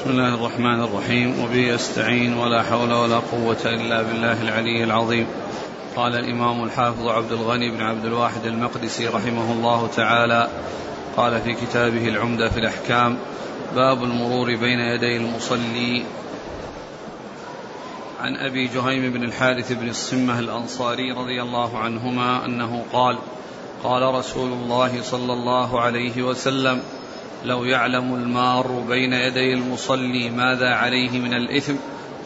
بسم الله الرحمن الرحيم. وبه استعين ولا حول ولا قوة إلا بالله العلي العظيم. قال الإمام الحافظ عبد الغني بن عبد الواحد المقدسي رحمه الله تعالى. قال في كتابه العمدة في الأحكام باب المرور بين يدي المصلي. عن أبي جهيم بن الحارث بن الصمة الأنصاري رضي الله عنهما أنه قال قال رسول الله صلى الله عليه وسلم لو يعلم المار بين يدي المصلي ماذا عليه من الإثم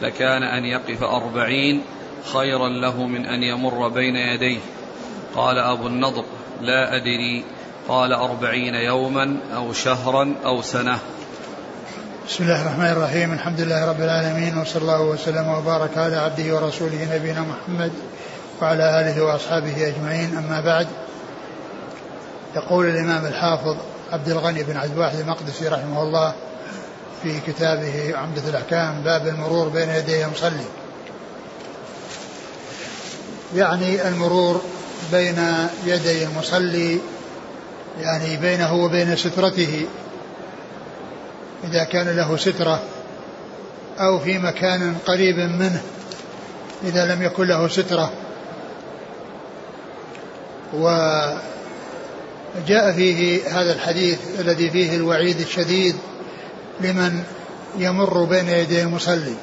لكان أن يقف أربعين خيرا له من أن يمر بين يديه. قال أبو النضر لا أدري. قال أربعين يوما أو شهرا أو سنة. بسم الله الرحمن الرحيم. الحمد لله رب العالمين وصلى الله وسلم وبارك على عبده ورسوله نبينا محمد وعلى آله وأصحابه أجمعين. أما بعد يقول الإمام الحافظ عبد الغني بن عبد الواحد المقدسي رحمه الله في كتابه عمدة الأحكام باب المرور بين يدي المصلي. يعني المرور بين يدي المصلي يعني بينه وبين سترته. إذا كان له سترة أو في مكان قريب منه إذا لم يكن له سترة. وجاء فيه هذا الحديث الذي فيه الوعيد الشديد لمن يمر بين يدي المصلي.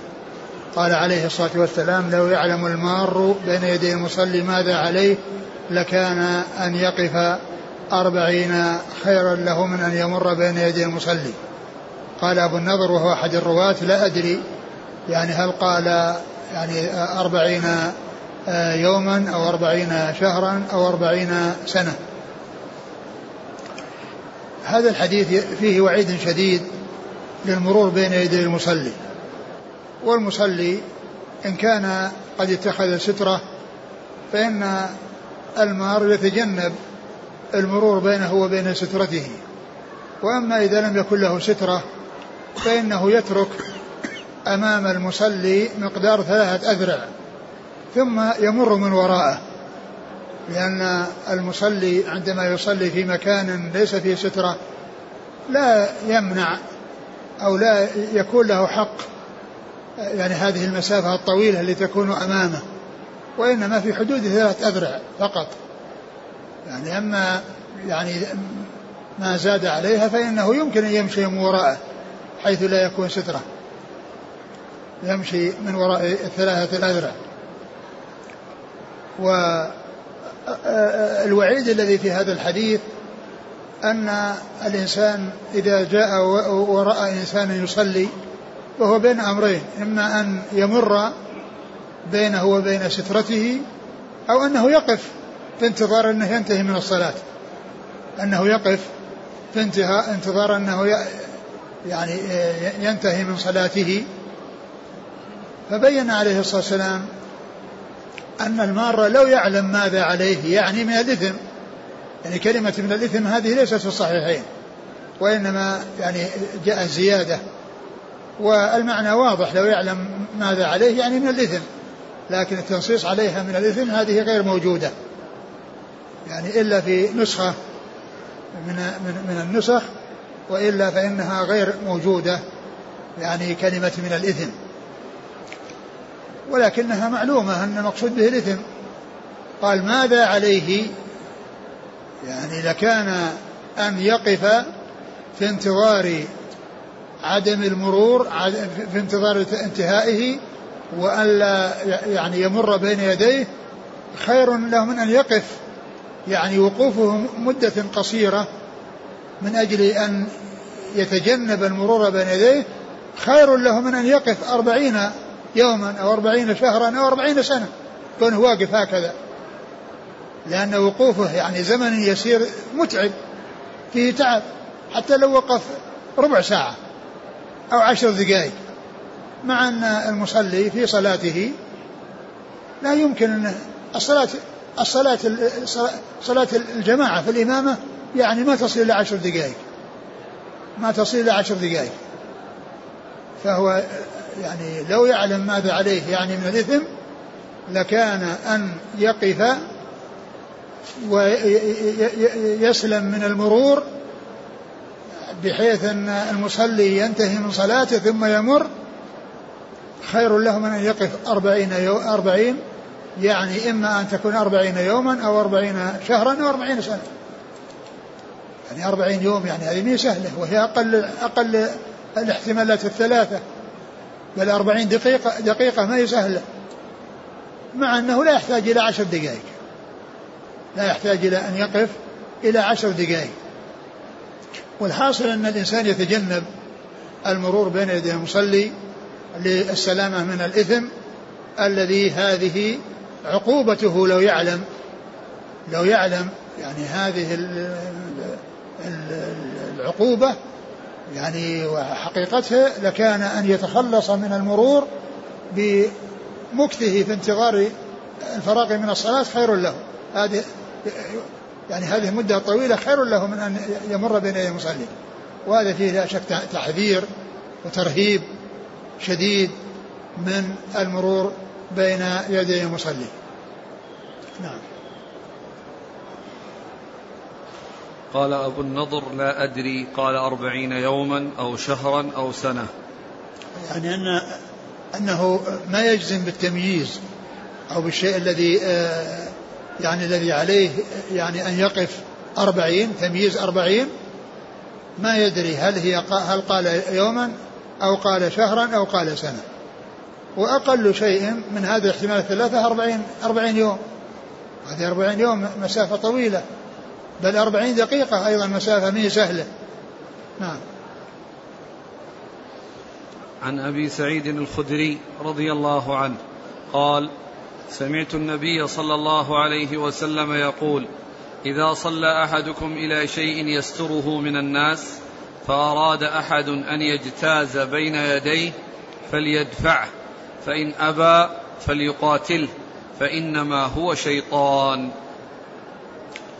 قال عليه الصلاة والسلام لو يعلم المار بين يدي المصلي ماذا عليه لكان أن يقف أربعين خيرا له من أن يمر بين يدي المصلي. قال أبو النضر وهو أحد الرواة لا أدري يعني هل قال يعني أربعين يوما أو أربعين شهرا أو أربعين سنة؟ هذا الحديث فيه وعيد شديد للمرور بين يدي المصلي. والمصلي إن كان قد اتخذ سترة فإن المار يتجنب المرور بينه وبين سترته. وأما إذا لم يكن له سترة فإنه يترك أمام المصلي مقدار ثلاثة أذرع ثم يمر من وراءه. لأن المصلي عندما يصلي في مكان ليس فيه سترة لا يمنع أو لا يكون له حق يعني هذه المسافة الطويلة التي تكون أمامه وإنما في حدود ثلاثة أذرع فقط. يعني أما يعني ما زاد عليها فإنه يمكن أن يمشي من وراءه حيث لا يكون سترة. يمشي من وراء الثلاثة الأذرع والوعيد الذي في هذا الحديث أن الإنسان إذا جاء ورأى إنسانا يصلي وهو بين أمرين إما أن يمر بينه وبين سترته أو أنه يقف في انتظار أنه ينتهي من الصلاة. أنه يقف في انتهاء انتظار أنه يعني ينتهي من صلاته. فبين عليه الصلاة والسلام أن المار لو يعلم ماذا عليه يعني من الإثم. يعني كلمة من الإثم هذه ليست في الصحيحين وإنما يعني جاء زيادة. والمعنى واضح لو يعلم ماذا عليه يعني من الإثم. لكن التنصيص عليها من الإثم هذه غير موجودة. يعني إلا في نسخة من من من النسخ وإلا فإنها غير موجودة. يعني كلمة من الإثم. ولكنها معلومة أن المقصود به الإثم. قال ماذا عليه؟ يعني لكان أن يقف في انتظار عدم المرور في انتظار انتهائه وألا يعني يمر بين يديه. خير له من أن يقف. يعني وقوفه مدة قصيرة من أجل أن يتجنب المرور بين يديه. خير له من أن يقف أربعين يوما أو أربعين شهرا أو أربعين سنة. كونه واقف هكذا. لأن وقوفه يعني زمن يسير متعب. فيه تعب. حتى لو وقف ربع ساعة أو عشر دقائق. مع أن المصلي في صلاته لا يمكن الصلاة الصلاة صلاة الجماعة في الإمامة يعني ما تصل إلى عشر دقائق. ما تصل إلى عشر دقائق. فهو يعني لو يعلم ماذا عليه يعني من الإثم لكان أن يقف ويسلم من المرور بحيث أن المصلي ينتهي من صلاته ثم يمر. خير له من أن يقف أربعين, يو أربعين يعني إما أن تكون أربعين يوما أو أربعين شهرا أو أربعين سنة. يعني أربعين يوم يعني هذه سهلة وهي أقل أقل الاحتمالات الثلاثة. بل أربعين دقيقة دقيقة ما هي سهلة. مع أنه لا يحتاج إلى عشر دقائق. لا يحتاج إلى أن يقف إلى عشر دقائق. والحاصل أن الإنسان يتجنب المرور بين يدي المصلي للسلامة من الإثم الذي هذه عقوبته لو يعلم لو يعلم يعني هذه العقوبة يعني وحقيقتها لكان أن يتخلص من المرور بمكثه في انتظار الفراغ من الصلاة خير له. هذه يعني هذه المدة الطويلة خير له من أن يمر بين يدي المصلي وهذا فيه لا شك تحذير وترهيب شديد من المرور بين يدي المصلي نعم. قال أبو النضر لا أدري قال أربعين يوما أو شهرا أو سنة. يعني أن أنه ما يجزم بالتمييز أو بالشيء الذي آه، يعني الذي عليه يعني أن يقف أربعين تمييز أربعين ما يدري هل هي هل قال يوما أو قال شهرا أو قال سنة. وأقل شيء من هذه الاحتمال الثلاثة أربعين, أربعين يوم. هذه أربعين يوم مسافة طويلة. بل أربعين دقيقة أيضا مسافة مي سهلة. نعم. عن أبي سعيد الخدري رضي الله عنه قال سمعت النبي صلى الله عليه وسلم يقول إذا صلى أحدكم إلى شيء يستره من الناس فأراد أحد أن يجتاز بين يديه فليدفعه فإن أبى فليقاتله فإنما هو شيطان.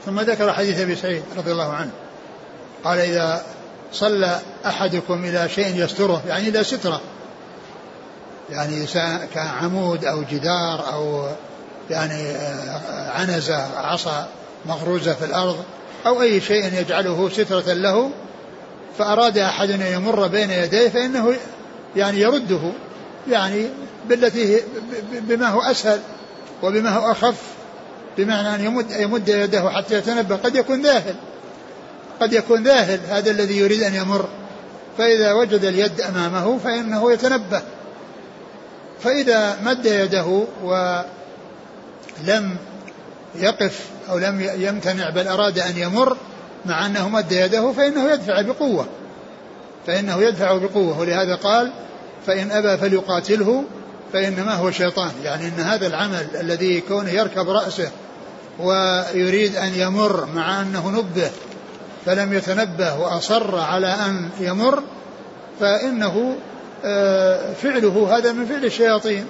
ثم ذكر حديث أبي سعيد رضي الله عنه. قال إذا صلى أحدكم إلى شيء يستره يعني إلى ستره. يعني كان عمود أو جدار أو يعني آه، عنزة عصا مغروزة في الأرض أو أي شيء يجعله سترة له فأراد أحد أن يمر بين يديه فإنه يعني يرده يعني بالتي بما هو أسهل وبما هو أخف. بمعنى أن يمد, يمد يده حتى يتنبه قد يكون ذاهل. قد يكون ذاهل هذا الذي يريد أن يمر. فإذا وجد اليد أمامه فإنه يتنبه فإذا مد يده ولم يقف أو لم يمتنع بل أراد أن يمر مع أنه مد يده فإنه يدفع بقوة. فإنه يدفع بقوة. ولهذا قال فإن أبى فليقاتله فإنما هو شيطان. يعني أن هذا العمل الذي كونه يركب رأسه ويريد أن يمر مع أنه نبه فلم يتنبه وأصر على أن يمر فإنه آه، فعله هذا من فعل الشياطين.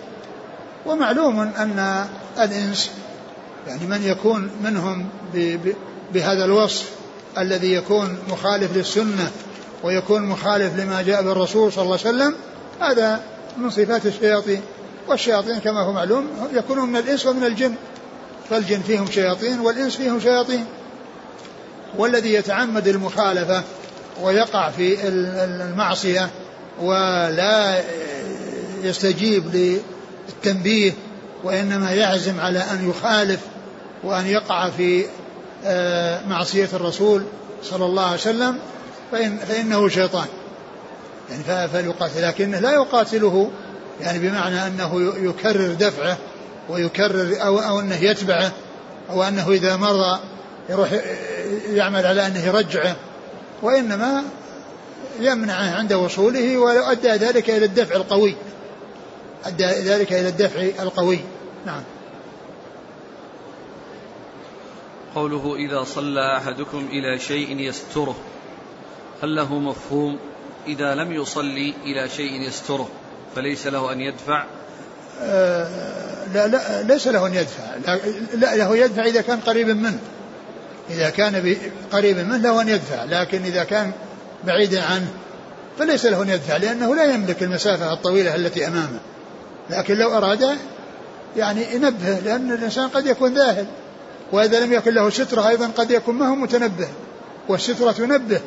ومعلوم أن الإنس يعني من يكون منهم بهذا الوصف الذي يكون مخالف للسنة ويكون مخالف لما جاء بالرسول صلى الله عليه وسلم هذا من صفات الشياطين. والشياطين كما هو معلوم يكونون من الإنس ومن الجن. فالجن فيهم شياطين والإنس فيهم شياطين. والذي يتعمد المخالفة ويقع في المعصية ولا يستجيب للتنبيه وإنما يعزم على أن يخالف وأن يقع في آه، معصية الرسول صلى الله عليه وسلم فإن فإنه شيطان. يعني فليقاتل لكنه لا يقاتله يعني بمعنى أنه يكرر دفعه ويكرر أو, أو أنه يتبعه أو أنه إذا مر يروح يعمل على أنه يرجعه. وإنما يمنعه عند وصوله ولو أدى ذلك إلى الدفع القوي. أدى ذلك إلى الدفع القوي. نعم. قوله إذا صلى أحدكم إلى شيء يستره هل له مفهوم؟ إذا لم يصلي إلى شيء يستره فليس له أن يدفع؟ آه لا لا ليس له أن يدفع. لا, لا له يدفع إذا كان قريبا منه. إذا كان قريبا منه له أن يدفع لكن إذا كان بعيدا عنه فليس له أن يدفع لأنه لا يملك المسافة الطويلة التي أمامه. لكن لو أراد يعني ينبه لأن الإنسان قد يكون ذاهل وإذا لم يكن له سترة أيضا قد يكون ما هو متنبه والسترة تنبه.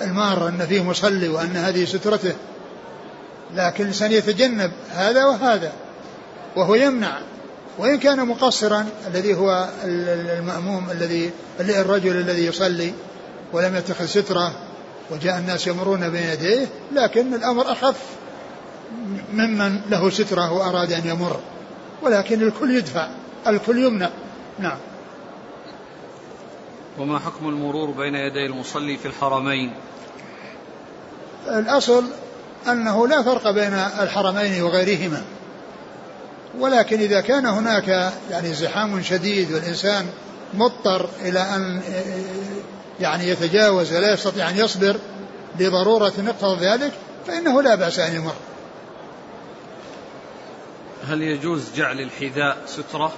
المار أن فيه مصلي وأن هذه سترته لكن الإنسان يتجنب هذا وهذا. وهو يمنع. وإن كان مقصرا الذي هو المأموم الذي الرجل الذي يصلي ولم يتخذ سترة وجاء الناس يمرون بين يديه لكن الأمر أخف ممن له سترة وأراد أن يمر. ولكن الكل يدفع الكل يمنع. نعم. وما حكم المرور بين يدي المصلي في الحرمين؟ الأصل أنه لا فرق بين الحرمين وغيرهما. ولكن إذا كان هناك يعني زحام شديد والإنسان مضطر إلى أن يعني يتجاوز ولا يستطيع أن يصبر لضرورة اقتضى ذلك فإنه لا بأس أن يمر. هل يجوز جعل الحذاء سترة؟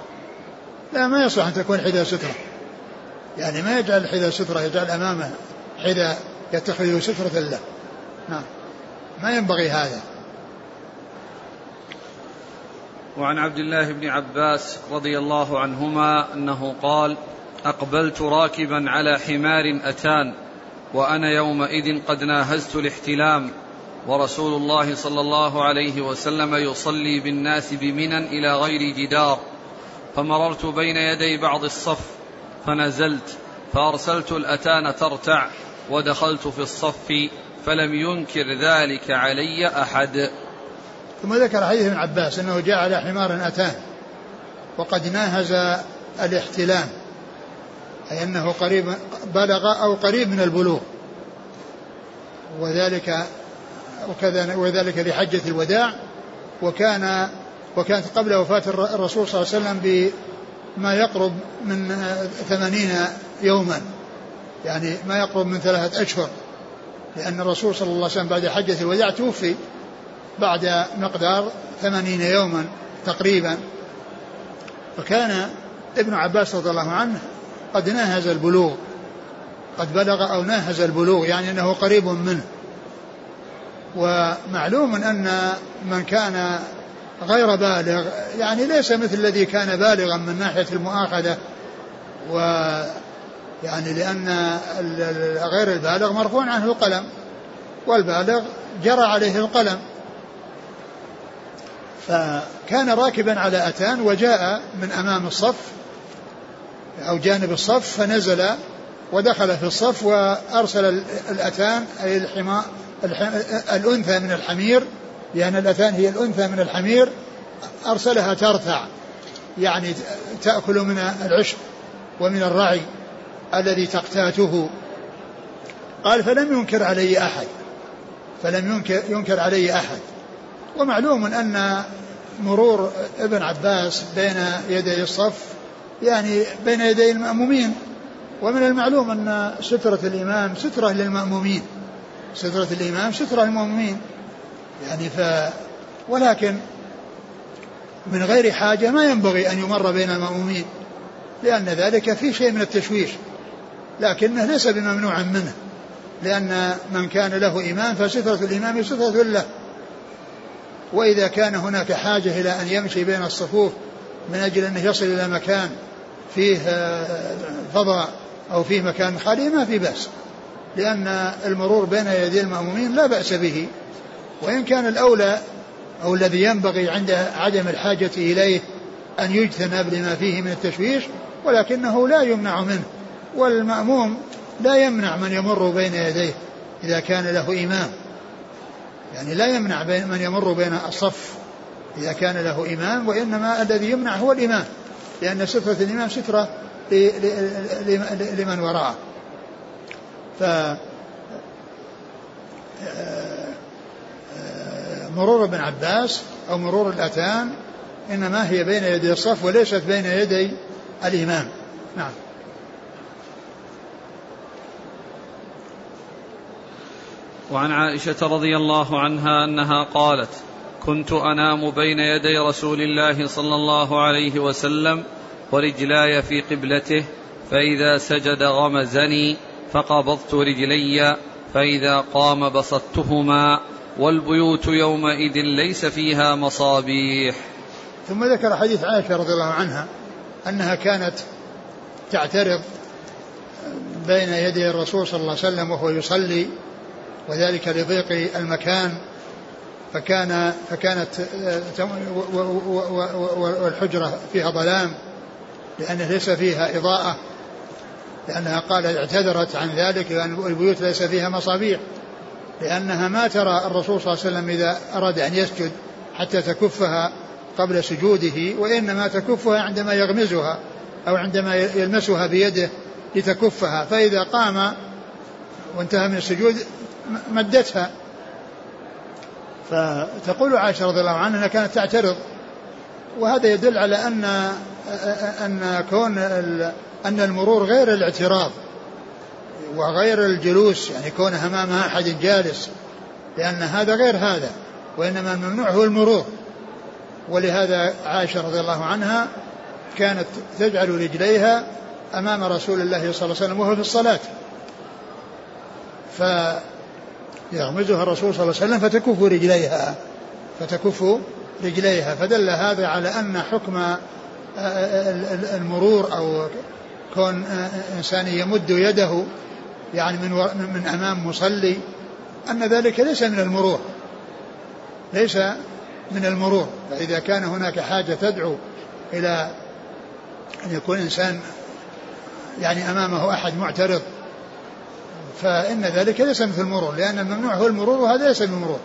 لا ما يصلح أن تكون الحذاء سترة. يعني ما يجعل الحذاء سترة يجعل أمامه حذاء يتخذه سترة له. نعم. ما ينبغي هذا. وعن عبد الله بن عباس رضي الله عنهما أنه قال أقبلت راكبا على حمار أتان وأنا يومئذ قد ناهزت الاحتلام ورسول الله صلى الله عليه وسلم يصلي بالناس بمنى إلى غير جدار فمررت بين يدي بعض الصف فنزلت فأرسلت الأتان ترتع ودخلت في الصف فلم ينكر ذلك علي أحد. ثم ذكر حديث ابن عباس انه جاء على حمار اتان وقد ناهز الاحتلام أي أنه قريب بلغ أو قريب من البلوغ وذلك وكذا وذلك لحجة الوداع وكان وكانت قبل وفاة الرسول صلى الله عليه وسلم بما يقرب من ثمانين يوما يعني ما يقرب من ثلاثة أشهر لأن الرسول صلى الله عليه وسلم بعد حجة الوداع توفي. بعد مقدار ثمانين يوما تقريبا. فكان ابن عباس رضي الله عنه قد ناهز البلوغ قد بلغ أو ناهز البلوغ يعني أنه قريب منه. ومعلوم أن من كان غير بالغ يعني ليس مثل الذي كان بالغا من ناحية المؤاخذة. و يعني لأن غير البالغ مرفوع عنه القلم والبالغ جرى عليه القلم. فكان راكبا على أتان وجاء من أمام الصف أو جانب الصف فنزل ودخل في الصف وأرسل الأتان أي الحمار الأنثى من الحمير لأن الأتان هي الأنثى من الحمير أرسلها ترتع يعني تأكل من العشب ومن الرعي الذي تقتاته. قال فلم ينكر علي أحد فلم ينكر, ينكر علي أحد. ومعلوم أن مرور ابن عباس بين يدي الصف يعني بين يدي المأمومين. ومن المعلوم أن سترة الإمام سترة للمأمومين. سترة الإمام سترة للمأمومين. يعني ف ولكن من غير حاجة ما ينبغي أن يمر بين المأمومين لأن ذلك فيه شيء من التشويش. لكنه ليس بممنوع منه لأن من كان له إمام فسترة الإمام سترة له. وإذا كان هناك حاجة إلى أن يمشي بين الصفوف من أجل أنه يصل إلى مكان فيه آه، فضاء أو فيه مكان خالي ما في بأس. لأن المرور بين يدي المأمومين لا بأس به. وإن كان الأولى أو الذي ينبغي عند عدم الحاجة إليه أن يجتنب لما فيه من التشويش ولكنه لا يمنع منه. والمأموم لا يمنع من يمر بين يديه إذا كان له إمام. يعني لا يمنع بين من يمر بين الصف إذا كان له إمام وإنما الذي يمنع هو الإمام لأن سترة الإمام سترة لمن وراءه. ف مرور ابن عباس أو مرور الأتان إنما هي بين يدي الصف وليست بين يدي الإمام. نعم. وعن عائشة رضي الله عنها أنها قالت كنت أنام بين يدي رسول الله صلى الله عليه وسلم ورجلاي في قبلته فإذا سجد غمزني فقبضت رجلي فإذا قام بسطتهما والبيوت يومئذ ليس فيها مصابيح. ثم ذكر حديث عائشة رضي الله عنها أنها كانت تعترض بين يدي الرسول صلى الله عليه وسلم وهو يصلي وذلك لضيق المكان فكان فكانت والحجرة فيها ظلام لأن ليس فيها إضاءة لأنها قال اعتذرت عن ذلك لأن البيوت ليس فيها مصابيح لأنها ما ترى الرسول صلى الله عليه وسلم إذا أراد أن يسجد حتى تكفها قبل سجوده وإنما تكفها عندما يغمزها أو عندما يلمسها بيده لتكفها فإذا قام وانتهى من السجود مدتها. فتقول عائشة رضي الله عنها أنها كانت تعترض. وهذا يدل على أن أن كون أن المرور غير الاعتراض وغير الجلوس يعني كونه أمام أحد جالس لأن هذا غير هذا وإنما الممنوع هو المرور. ولهذا عائشة رضي الله عنها كانت تجعل رجليها أمام رسول الله صلى الله عليه وسلم وهو في الصلاة. فيغمزها الرسول صلى الله عليه وسلم فتكف رجليها فتكف رجليها فدل هذا على أن حكم المرور أو كون إنسان يمد يده يعني من من أمام مصلي أن ذلك ليس من المرور ليس من المرور. فإذا كان هناك حاجة تدعو إلى أن يكون إنسان يعني أمامه أحد معترض فإن ذلك ليس مثل المرور لأن الممنوع هو المرور وهذا ليس من المرور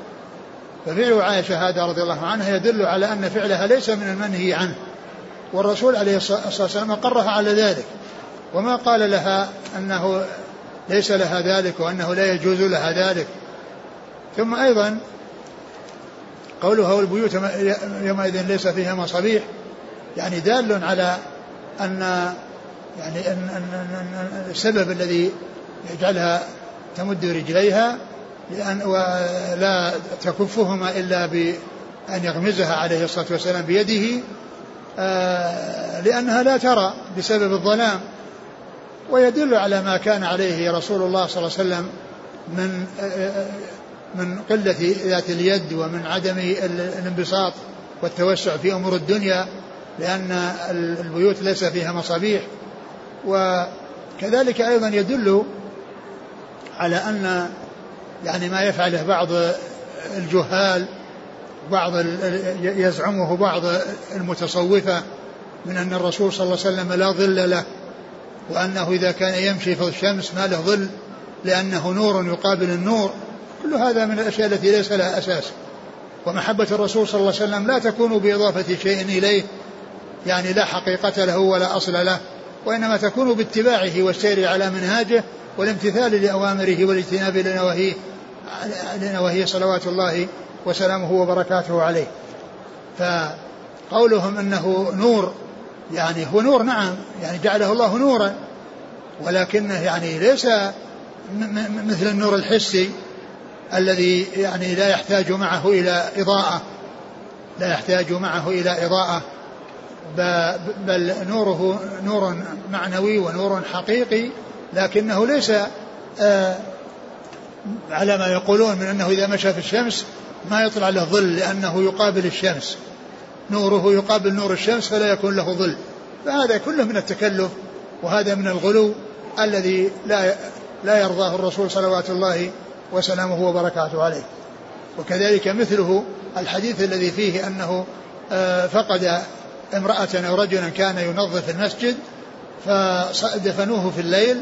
ففعل عائشة هذا رضي الله عنها يدل على أن فعلها ليس من المنهي عنه. والرسول عليه الصلاة والسلام أقرها على ذلك. وما قال لها أنه ليس لها ذلك وأنه لا يجوز لها ذلك. ثم أيضا قولها والبيوت يومئذ ليس فيها مصابيح يعني دال على أن يعني أن السبب الذي يجعلها تمد رجليها لأن ولا تكفهما إلا بأن يغمزها عليه الصلاة والسلام بيده آه، لأنها لا ترى بسبب الظلام. ويدل على ما كان عليه رسول الله صلى الله عليه وسلم من آه، من قلة ذات اليد ومن عدم الانبساط والتوسع في أمور الدنيا لأن البيوت ليس فيها مصابيح. وكذلك أيضا يدل على أن يعني ما يفعله بعض الجهال بعض يزعمه بعض المتصوفة من أن الرسول صلى الله عليه وسلم لا ظل له وأنه إذا كان يمشي في الشمس ما له ظل لأنه نور يقابل النور. كل هذا من الأشياء التي ليس لها أساس. ومحبة الرسول صلى الله عليه وسلم لا تكون بإضافة شيء إليه يعني لا حقيقة له ولا أصل له وإنما تكون باتباعه والسير على منهاجه والامتثال لأوامره والاجتناب لنواهيه لنواهيه صلوات الله وسلامه وبركاته عليه. فقولهم أنه نور يعني هو نور نعم يعني جعله الله نورا ولكنه يعني ليس مثل النور الحسي الذي يعني لا يحتاج معه إلى إضاءة لا يحتاج معه إلى إضاءة بل نوره نور معنوي ونور حقيقي لكنه ليس آه، على ما يقولون من أنه إذا مشى في الشمس ما يطلع له ظل لأنه يقابل الشمس. نوره يقابل نور الشمس فلا يكون له ظل. فهذا كله من التكلف وهذا من الغلو الذي لا لا يرضاه الرسول صلوات الله وسلامه وبركاته عليه. وكذلك مثله الحديث الذي فيه أنه آه، فقد امرأة أو رجلا كان ينظف المسجد فدفنوه في الليل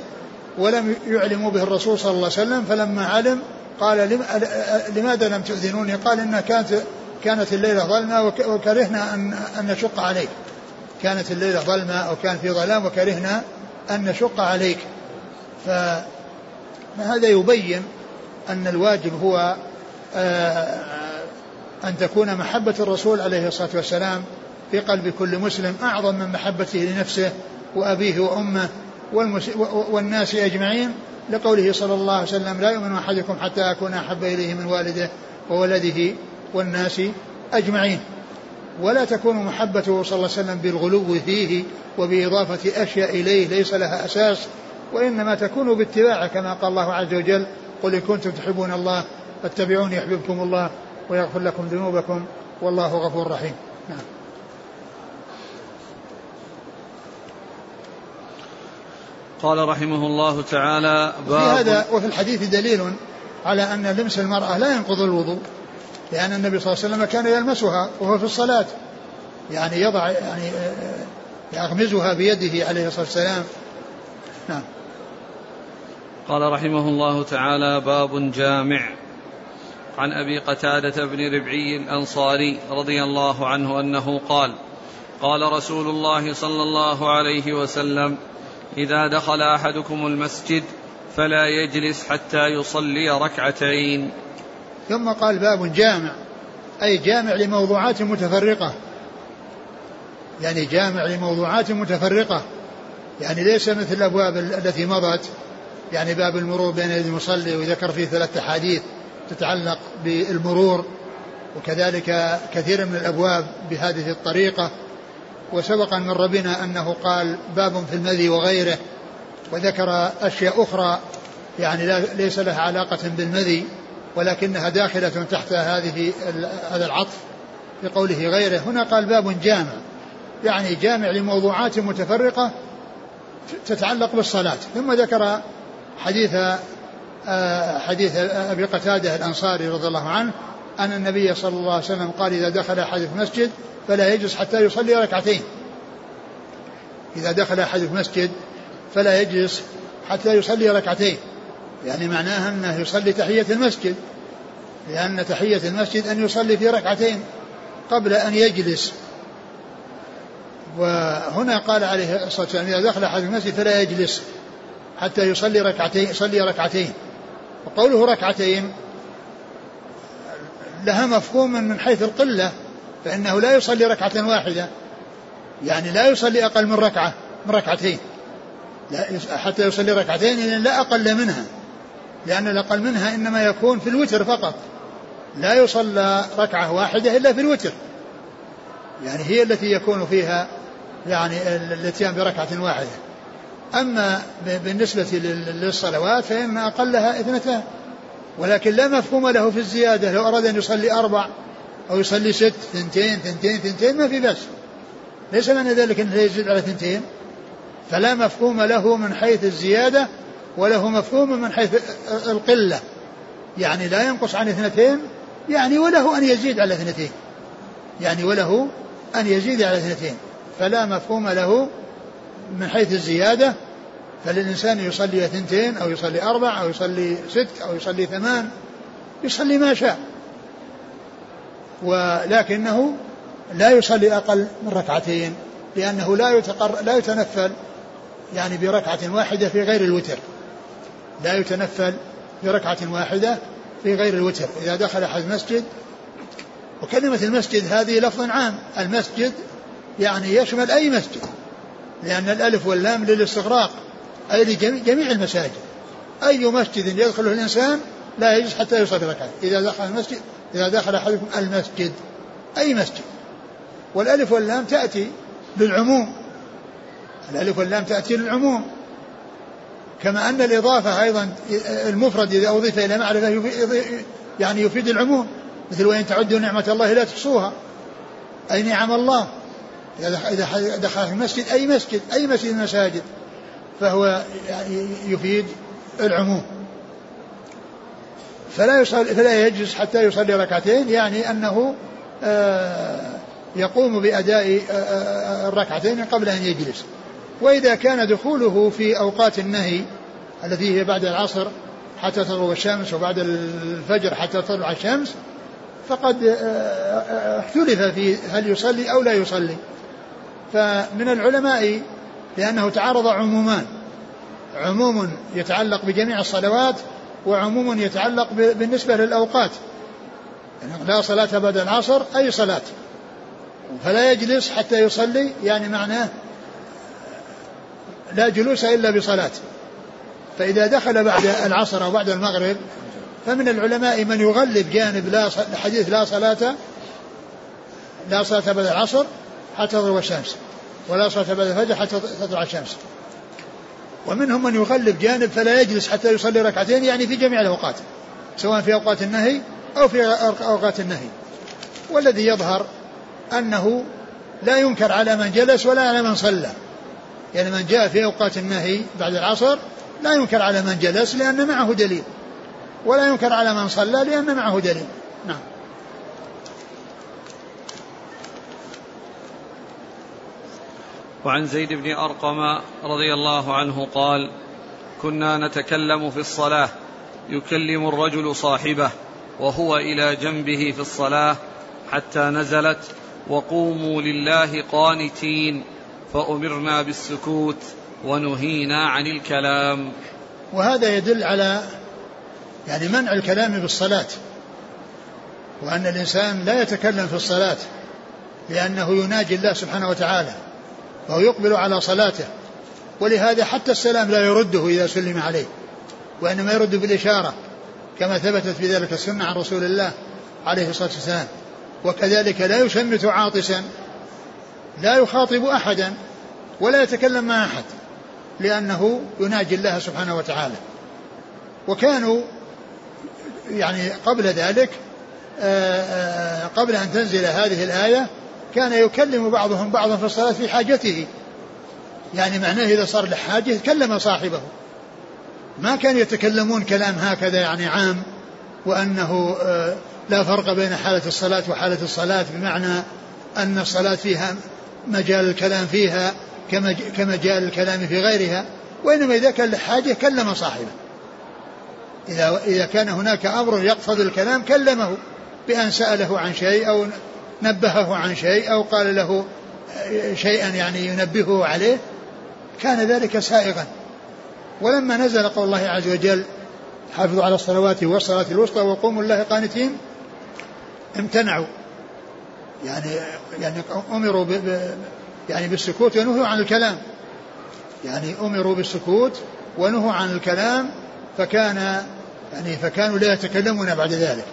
ولم يعلموا به الرسول صلى الله عليه وسلم فلما علم قال لماذا لم تؤذنوني؟ قال إن كانت كانت الليلة ظلمة وكرهنا أن, أن نشق عليك. كانت الليلة ظلمة أو كان في ظلام وكرهنا أن نشق عليك. فهذا يبين أن الواجب هو آه، أن تكون محبة الرسول عليه الصلاة والسلام في قلب كل مسلم أعظم من محبته لنفسه وأبيه وأمه والناس أجمعين لقوله صلى الله عليه وسلم لا يؤمن أحدكم حتى أكون أحب إليه من والده وولده والناس أجمعين. ولا تكون محبته صلى الله عليه وسلم بالغلو فيه وبإضافة أشياء إليه ليس لها أساس وإنما تكون باتباعه كما قال الله عز وجل قل إن كنتم تحبون الله فاتبعوني يحببكم الله ويغفر لكم ذنوبكم والله غفور رحيم. نعم. قال رحمه الله تعالى باب وفي هذا وفي الحديث دليل على أن لمس المرأة لا ينقض الوضوء لأن النبي صلى الله عليه وسلم كان يلمسها وهو في الصلاة. يعني يضع يعني يغمزها بيده عليه الصلاة والسلام. نعم. قال رحمه الله تعالى باب جامع. عن أبي قتادة بن ربعي الأنصاري رضي الله عنه أنه قال قال رسول الله صلى الله عليه وسلم إذا دخل أحدكم المسجد فلا يجلس حتى يصلي ركعتين. ثم قال باب جامع أي جامع لموضوعات متفرقة. يعني جامع لموضوعات متفرقة. يعني ليس مثل الأبواب التي مضت. يعني باب المرور بين يدي المصلي وذكر فيه ثلاث أحاديث تتعلق بالمرور وكذلك كثير من الأبواب بهذه الطريقة. وسبق مر بنا أنه قال باب في المذي وغيره وذكر أشياء أخرى يعني ليس لها علاقة بالمذي ولكنها داخلة تحت هذه هذا العطف بقوله غيره. هنا قال باب جامع يعني جامع لموضوعات متفرقة تتعلق بالصلاة. ثم ذكر حديث آه، حديث أبي قتادة الأنصاري رضي الله عنه أن النبي صلى الله عليه وسلم قال إذا دخل أحد في مسجد فلا يجلس حتى يصلي ركعتين. إذا دخل أحد في مسجد فلا يجلس حتى يصلي ركعتين. يعني معناها أنه يصلي تحية المسجد. لأن تحية المسجد أن يصلي في ركعتين قبل أن يجلس. وهنا قال عليه الصلاة والسلام إذا دخل في المسجد فلا يجلس حتى يصلي ركعتين يصلي ركعتين وقوله ركعتين لها مفهوم من حيث القلة فإنه لا يصلي ركعة واحدة. يعني لا يصلي أقل من ركعة من ركعتين. لا حتى يصلي ركعتين يعني لا أقل منها. لأن الأقل منها إنما يكون في الوتر فقط. لا يصلى ركعة واحدة إلا في الوتر. يعني هي التي يكون فيها يعني الاتيان بركعة واحدة. أما بالنسبة للصلوات فإن أقلها اثنتان. ولكن لا مفهوم له في الزيادة. لو أراد أن يصلي أربع أو يصلي ست ثنتين ثنتين ثنتين ما في بأس ليس معنى ذلك أنه يزيد على ثنتين. فلا مفهوم له من حيث الزيادة وله مفهوم من حيث القلة. يعني لا ينقص عن اثنتين يعني وله أن يزيد على اثنتين. يعني وله أن يزيد على اثنتين. فلا مفهوم له من حيث الزيادة فللإنسان يصلي اثنتين أو يصلي أربع أو يصلي ست أو يصلي ثمان يصلي ما شاء. ولكنه لا يصلي أقل من ركعتين لأنه لا يتقر لا يتنفل يعني بركعة واحدة في غير الوتر. لا يتنفل بركعة واحدة في غير الوتر. إذا دخل أحد المسجد وكلمة المسجد هذه لفظ عام. المسجد يعني يشمل أي مسجد لأن الألف واللام للاستغراق. أي لجميع المساجد. أي مسجد يدخله الإنسان لا يجلس حتى يصلي ركعة. إذا دخل المسجد إذا دخل أحدكم المسجد أي مسجد. والألف واللام تأتي للعموم. الألف واللام تأتي للعموم. كما أن الإضافة أيضا المفرد إذا أضيف إلى معرفة يعني يفيد العموم. مثل وإن تعدوا نعمة الله لا تحصوها. أي نعم الله. إذا دخل المسجد أي مسجد أي مسجد من المساجد. فهو يفيد العموم. فلا يصلي فلا يجلس حتى يصلي ركعتين يعني أنه آه، يقوم بأداء آه، آه، الركعتين قبل أن يجلس. وإذا كان دخوله في أوقات النهي التي هي بعد العصر حتى تغرب الشمس وبعد الفجر حتى تطلع الشمس فقد اختلف في هل يصلي أو لا يصلي. فمن العلماء لأنه تعارض عمومان. عموم يتعلق بجميع الصلوات وعموم يتعلق بالنسبة للأوقات. يعني لا صلاة بعد العصر أي صلاة. فلا يجلس حتى يصلي يعني معناه لا جلوس إلا بصلاة. فإذا دخل بعد العصر أو بعد المغرب فمن العلماء من يغلب جانب لا حديث لا صلاة لا صلاة بعد العصر حتى تغرب الشمس. ولا صلاة بعد الفجر حتى تطلع الشمس. ومنهم من يغلب جانب فلا يجلس حتى يصلي ركعتين يعني في جميع الأوقات سواء في أوقات النهي أو في أوقات النهي. والذي يظهر أنه لا ينكر على من جلس ولا على من صلى. يعني من جاء في أوقات النهي بعد العصر لا ينكر على من جلس لأن معه دليل ولا ينكر على من صلى لأن معه دليل. نعم. وعن زيد بن أرقم رضي الله عنه قال كنا نتكلم في الصلاة يكلم الرجل صاحبه وهو إلى جنبه في الصلاة حتى نزلت وقوموا لله قانتين فأمرنا بالسكوت ونهينا عن الكلام. وهذا يدل على يعني منع الكلام بالصلاة وأن الإنسان لا يتكلم في الصلاة لأنه يناجي الله سبحانه وتعالى. وهو يقبل على صلاته. ولهذا حتى السلام لا يرده إذا سلم عليه وإنما يرد بالإشارة كما ثبتت في ذلك السنة عن رسول الله عليه الصلاة والسلام. وكذلك لا يشمت عاطسا لا يخاطب أحدا ولا يتكلم مع أحد لأنه يناجي الله سبحانه وتعالى. وكانوا يعني قبل ذلك آه، آه، قبل أن تنزل هذه الآية كان يكلم بعضهم بعضا في الصلاة في حاجته. يعني معناه إذا صار له حاجة كلم صاحبه. ما كانوا يتكلمون كلام هكذا يعني عام وأنه آه، لا فرق بين حالة الصلاة وحالة الصلاة بمعنى أن الصلاة فيها مجال الكلام فيها كمجال الكلام في غيرها وإنما إذا كان لحاجة كلم صاحبه. إذا إذا كان هناك أمر يقصد الكلام كلمه بأن سأله عن شيء أو نبهه عن شيء أو قال له شيئا يعني ينبهه عليه كان ذلك سائغا. ولما نزل قول الله عز وجل حافظوا على الصلوات والصلاة الوسطى وقوموا الله قانتين امتنعوا. يعني يعني أمروا ب يعني بالسكوت ونهوا عن الكلام. يعني أمروا بالسكوت ونهوا عن الكلام فكان يعني فكانوا لا يتكلمون بعد ذلك.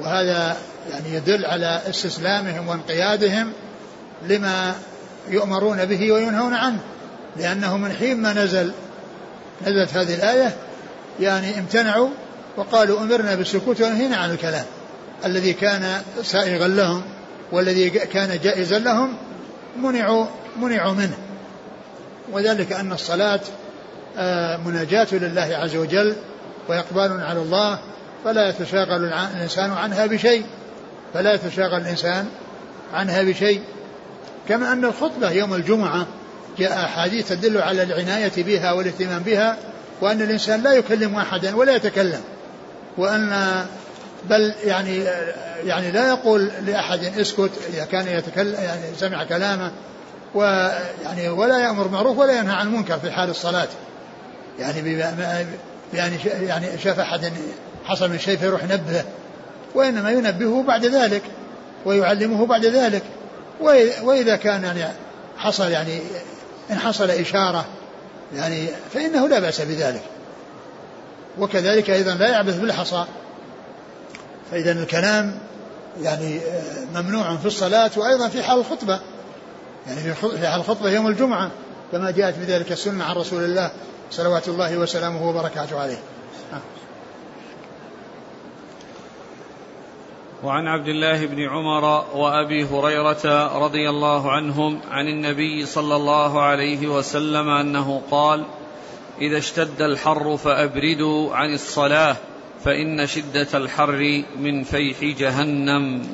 وهذا يعني يدل على استسلامهم وانقيادهم لما يؤمرون به وينهون عنه لأنه من حين ما نزل نزلت هذه الآية يعني امتنعوا وقالوا أمرنا بالسكوت ونهينا عن الكلام. الذي كان سائغا لهم والذي كان جائزا لهم منعوا منعوا منه. وذلك أن الصلاة آه، مناجاة لله عز وجل وإقبال على الله فلا يتشاغل الإنسان عنها بشيء. فلا يتشاغل الإنسان عنها بشيء. كما أن الخطبة يوم الجمعة جاء أحاديث تدل على العناية بها والاهتمام بها وأن الإنسان لا يكلم أحدا ولا يتكلم وأن بل يعني يعني لا يقول لأحد اسكت إذا كان يتكلم يعني سمع كلامه ويعني ولا يأمر معروف ولا ينهى عن المنكر في حال الصلاة. يعني يعني يعني شاف أحد حصل من شيء فيروح ينبهه وإنما ينبهه بعد ذلك ويعلمه بعد ذلك. وإذا كان يعني حصل يعني إن حصل إشارة يعني فإنه لا بأس بذلك. وكذلك أيضا لا يعبث بالحصى. فإذا الكلام يعني ممنوع في الصلاة وأيضا في حال الخطبة. يعني في حال الخطبة يوم الجمعة كما جاءت بذلك السنة عن رسول الله صلوات الله وسلامه وبركاته عليه. وعن عبد الله بن عمر وأبي هريرة رضي الله عنهم عن النبي صلى الله عليه وسلم أنه قال إذا اشتد الحر فأبردوا عن الصلاة فإن شدة الحر من فيح جهنم.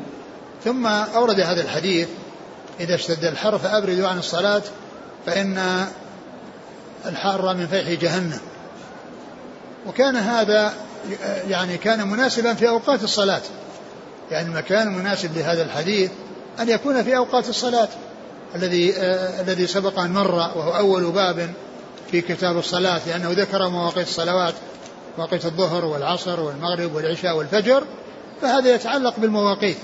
ثم أورد هذا الحديث إذا اشتد الحر فأبردوا عن الصلاة فإن الحر من فيح جهنم. وكان هذا يعني كان مناسبا في أوقات الصلاة. يعني المكان المناسب لهذا الحديث أن يكون في أوقات الصلاة. الذي آه الذي سبق أن مر وهو أول باب في كتاب الصلاة لأنه ذكر مواقيت الصلوات مواقيت الظهر والعصر والمغرب والعشاء والفجر فهذا يتعلق بالمواقيت.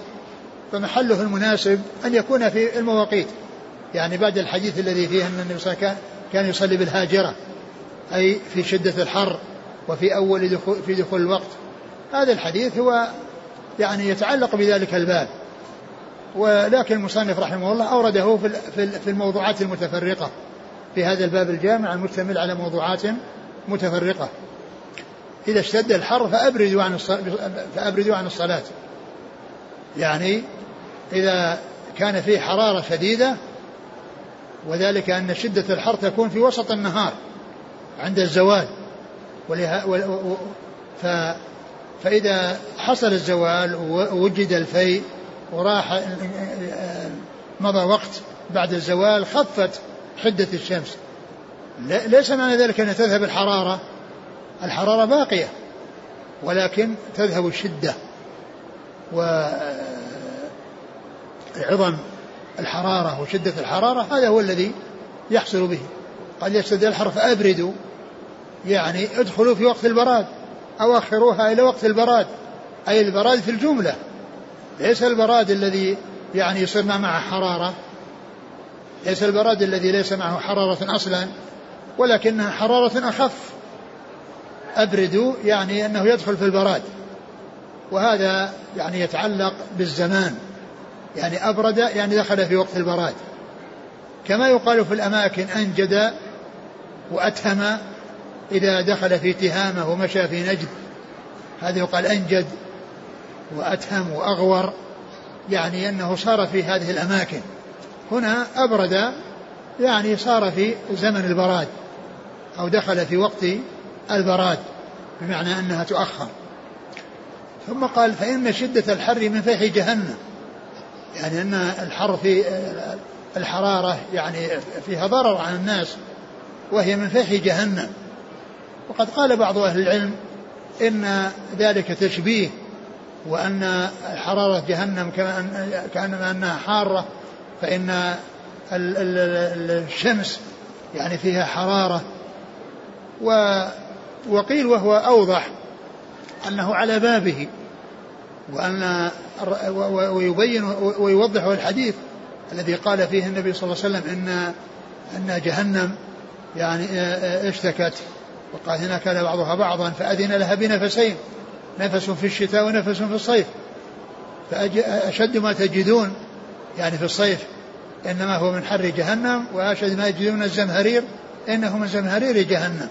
فمحله المناسب أن يكون في المواقيت. يعني بعد الحديث الذي فيه أن النبي صلى الله عليه وسلم كان يصلي بالهاجرة أي في شدة الحر وفي أول دخول في دخول الوقت. هذا الحديث هو يعني يتعلق بذلك الباب. ولكن المصنف رحمه الله أورده في الموضوعات المتفرقة. في هذا الباب الجامع المشتمل على موضوعات متفرقة. إذا اشتد الحر فأبردوا عن فأبردوا عن الصلاة. يعني إذا كان فيه حرارة شديدة وذلك أن شدة الحر تكون في وسط النهار عند الزوال. ف فإذا حصل الزوال ووجد الفيء وراح مضى وقت بعد الزوال خفت حدة الشمس. ليس معنى ذلك أن تذهب الحرارة. الحرارة باقية ولكن تذهب الشدة. وعظم الحرارة وشدة الحرارة هذا هو الذي يحصل به. قد يشتد الحر فأبردوا يعني ادخلوا في وقت البراد. أو أخروها إلى وقت البراد أي البراد في الجملة. ليس البراد الذي يعني يصير معه حرارة. ليس البراد الذي ليس معه حرارة أصلا ولكنها حرارة أخف. أبردوا يعني أنه يدخل في البراد. وهذا يعني يتعلق بالزمان. يعني أبرد يعني دخل في وقت البراد. كما يقال في الأماكن أنجد وأتهم إذا دخل في تهامة ومشى في نجد هذا يقال أنجد وأتهم وأغور يعني أنه صار في هذه الأماكن. هنا أبرد يعني صار في زمن البراد أو دخل في وقت البراد بمعنى أنها تؤخر. ثم قال فإن شدة الحر من فيح جهنم يعني أن الحر في الحرارة يعني فيها ضرر على الناس وهي من فيح جهنم. وقد قال بعض أهل العلم إن ذلك تشبيه وأن حرارة جهنم كأنما أنها حارة فإن الشمس يعني فيها حرارة. وقيل وهو أوضح أنه على بابه وأن ويبين ويوضح الحديث الذي قال فيه النبي صلى الله عليه وسلم إن أن جهنم يعني اشتكت. وقال هنا كان بعضها بعضا فأذن لها بنفسين نفس في الشتاء ونفس في الصيف. فأشد ما تجدون يعني في الصيف إنما هو من حر جهنم وأشد ما يجدون الزمهرير إنه من زمهرير جهنم.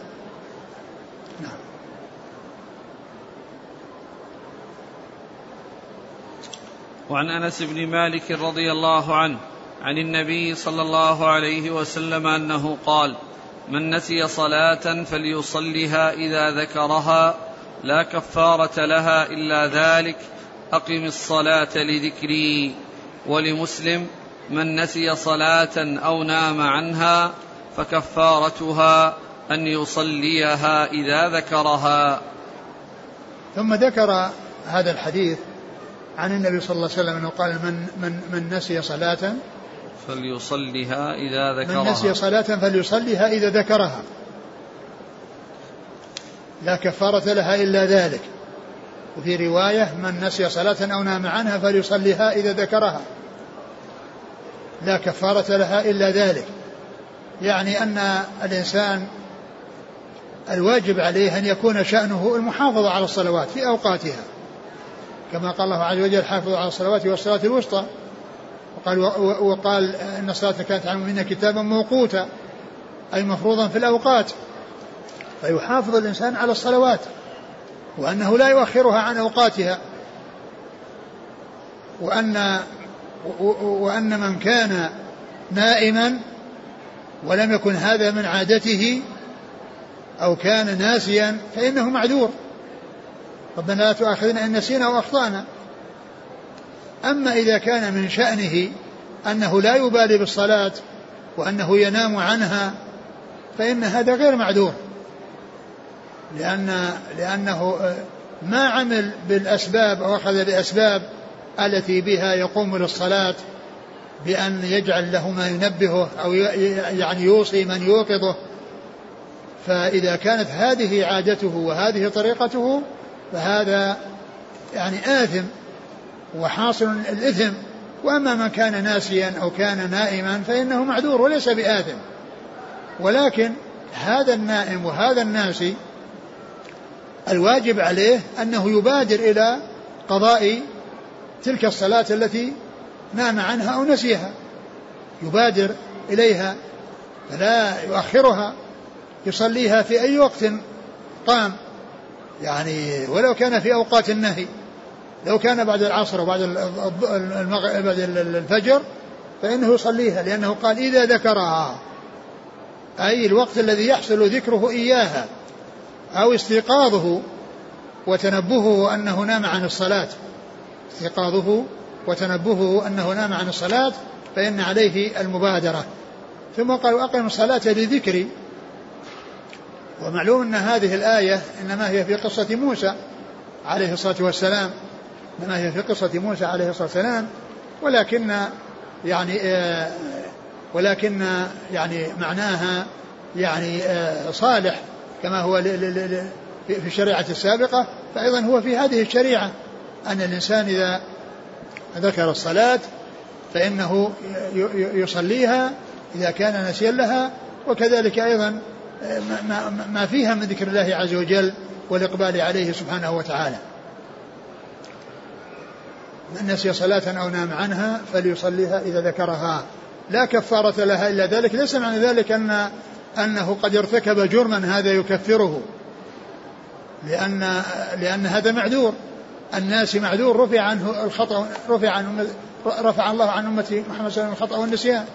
نعم. وعن أنس بن مالك رضي الله عنه عن النبي صلى الله عليه وسلم أنه قال من نسي صلاة فليصلها إذا ذكرها لا كفارة لها إلا ذلك أقم الصلاة لذكري. ولمسلم من نسي صلاة أو نام عنها فكفارتها أن يصليها إذا ذكرها. ثم ذكر هذا الحديث عن النبي صلى الله عليه وسلم أنه قال من من من نسي صلاة فليصليها إذا ذكرها. من نسي صلاة فليصليها إذا ذكرها. لا كفارة لها إلا ذلك. وفي رواية من نسي صلاة أو نام عنها فليصليها إذا ذكرها. لا كفارة لها إلا ذلك. يعني أن الإنسان الواجب عليه أن يكون شأنه المحافظة على الصلوات في أوقاتها. كما قال الله عز وجل حافظوا على الصلوات والصلاة الوسطى. وقال وقال أن الصلاة كانت على المؤمنين كتابا موقوتا أي مفروضا في الأوقات. فيحافظ الإنسان على الصلوات وأنه لا يؤخرها عن أوقاتها. وان وأن من كان نائما ولم يكن هذا من عادته أو كان ناسيا فإنه معذور. ربنا لا تؤاخذنا إن نسينا أو أخطأنا. أما إذا كان من شأنه أنه لا يبالي بالصلاة وأنه ينام عنها فإن هذا غير معذور. لأن لأنه ما عمل بالأسباب أو أخذ بأسباب التي بها يقوم للصلاة بأن يجعل له ما ينبهه أو يعني يوصي من يوقظه. فإذا كانت هذه عادته وهذه طريقته فهذا يعني آثم وحاصل الإثم وأما من كان ناسيا أو كان نائما فإنه معذور وليس بآثم. ولكن هذا النائم وهذا الناسي الواجب عليه أنه يبادر إلى قضاء تلك الصلاة التي نام عنها أو نسيها. يبادر إليها فلا يؤخرها يصليها في أي وقت قام. يعني ولو كان في أوقات النهي. لو كان بعد العصر وبعد بعد الفجر فإنه يصليها لأنه قال إذا ذكرها أي الوقت الذي يحصل ذكره إياها أو استيقاظه وتنبهه أنه نام عن الصلاة. استيقاظه وتنبهه أنه نام عن الصلاة فإن عليه المبادرة. ثم قال وأقم الصلاة لذكري. ومعلوم أن هذه الآية إنما هي في قصة موسى عليه الصلاة والسلام. إنما هي في قصة موسى عليه الصلاة والسلام. ولكن يعني آه، ولكن يعني معناها يعني آه، صالح كما هو في الشريعة السابقة. فأيضا هو في هذه الشريعة أن الإنسان إذا ذكر الصلاة فإنه يصليها إذا كان نسيا لها. وكذلك أيضا ما فيها من ذكر الله عز وجل والإقبال عليه سبحانه وتعالى. من نسي صلاة أو نام عنها فليصليها إذا ذكرها. لا كفارة لها إلا ذلك. ليس معنى ذلك أن أنه قد ارتكب جرما هذا يكفره. لأن لأن هذا معذور. الناس معذور. رفع عنه الخطأ رفع عن رفع الله عن أمة محمد صلى الله عليه وسلم الخطأ والنسيان.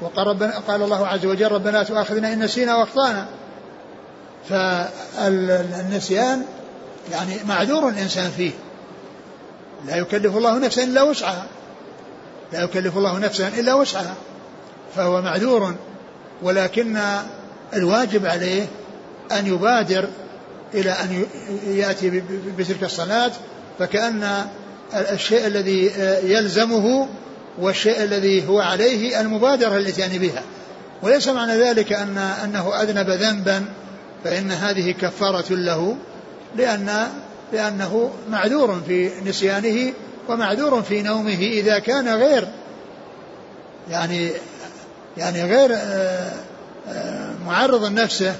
وقال ربنا قال الله عز وجل ربنا لا تؤاخذنا إن نسينا وأخطأنا. فالنسيان يعني معذور الإنسان فيه. لا يكلف الله نفسا إلا وسعها. لا يكلف الله نفسا إلا وسعها. فهو معذور. ولكن الواجب عليه أن يبادر إلى أن يأتي بتلك الصلاة. فكأن الشيء الذي يلزمه والشيء الذي هو عليه المبادرة الإتيان بها وليس معنى ذلك أن أنه أذنب ذنبا فإن هذه كفارة له لأن لأنه معذور في نسيانه ومعذور في نومه إذا كان غير يعني يعني غير آه، آه، معرض نفسه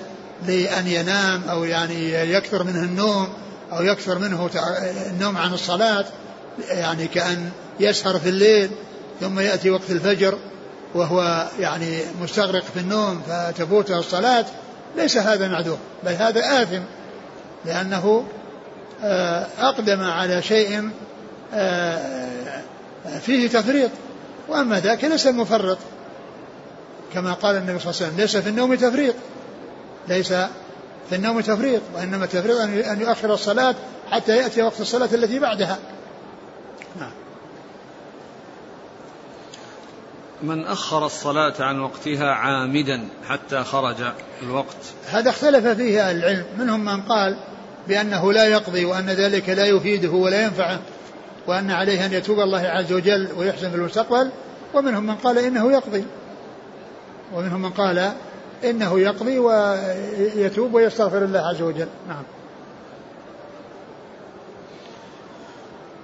لأن ينام أو يعني يكثر منه النوم أو يكثر منه النوم عن الصلاة يعني كأن يسهر في الليل ثم يأتي وقت الفجر وهو يعني مستغرق في النوم فتفوته الصلاة ليس هذا معذور بل هذا آثم لأنه أقدم على شيء فيه تفريط. وأما ذاك ليس مفرط كما قال النبي صلى الله عليه وسلم ليس في النوم تفريط. ليس في النوم تفريط وإنما التفريط أن يؤخر الصلاة حتى يأتي وقت الصلاة التي بعدها. نعم. من أخر الصلاة عن وقتها عامدا حتى خرج الوقت. هذا اختلف فيه العلم منهم من قال بأنه لا يقضي وأن ذلك لا يفيده ولا ينفعه وأن عليه أن يتوب الله عز وجل ويحسن في المستقبل ومنهم من قال إنه يقضي. ومنهم من قال إنه يقضي ويتوب ويستغفر الله عز وجل. نعم.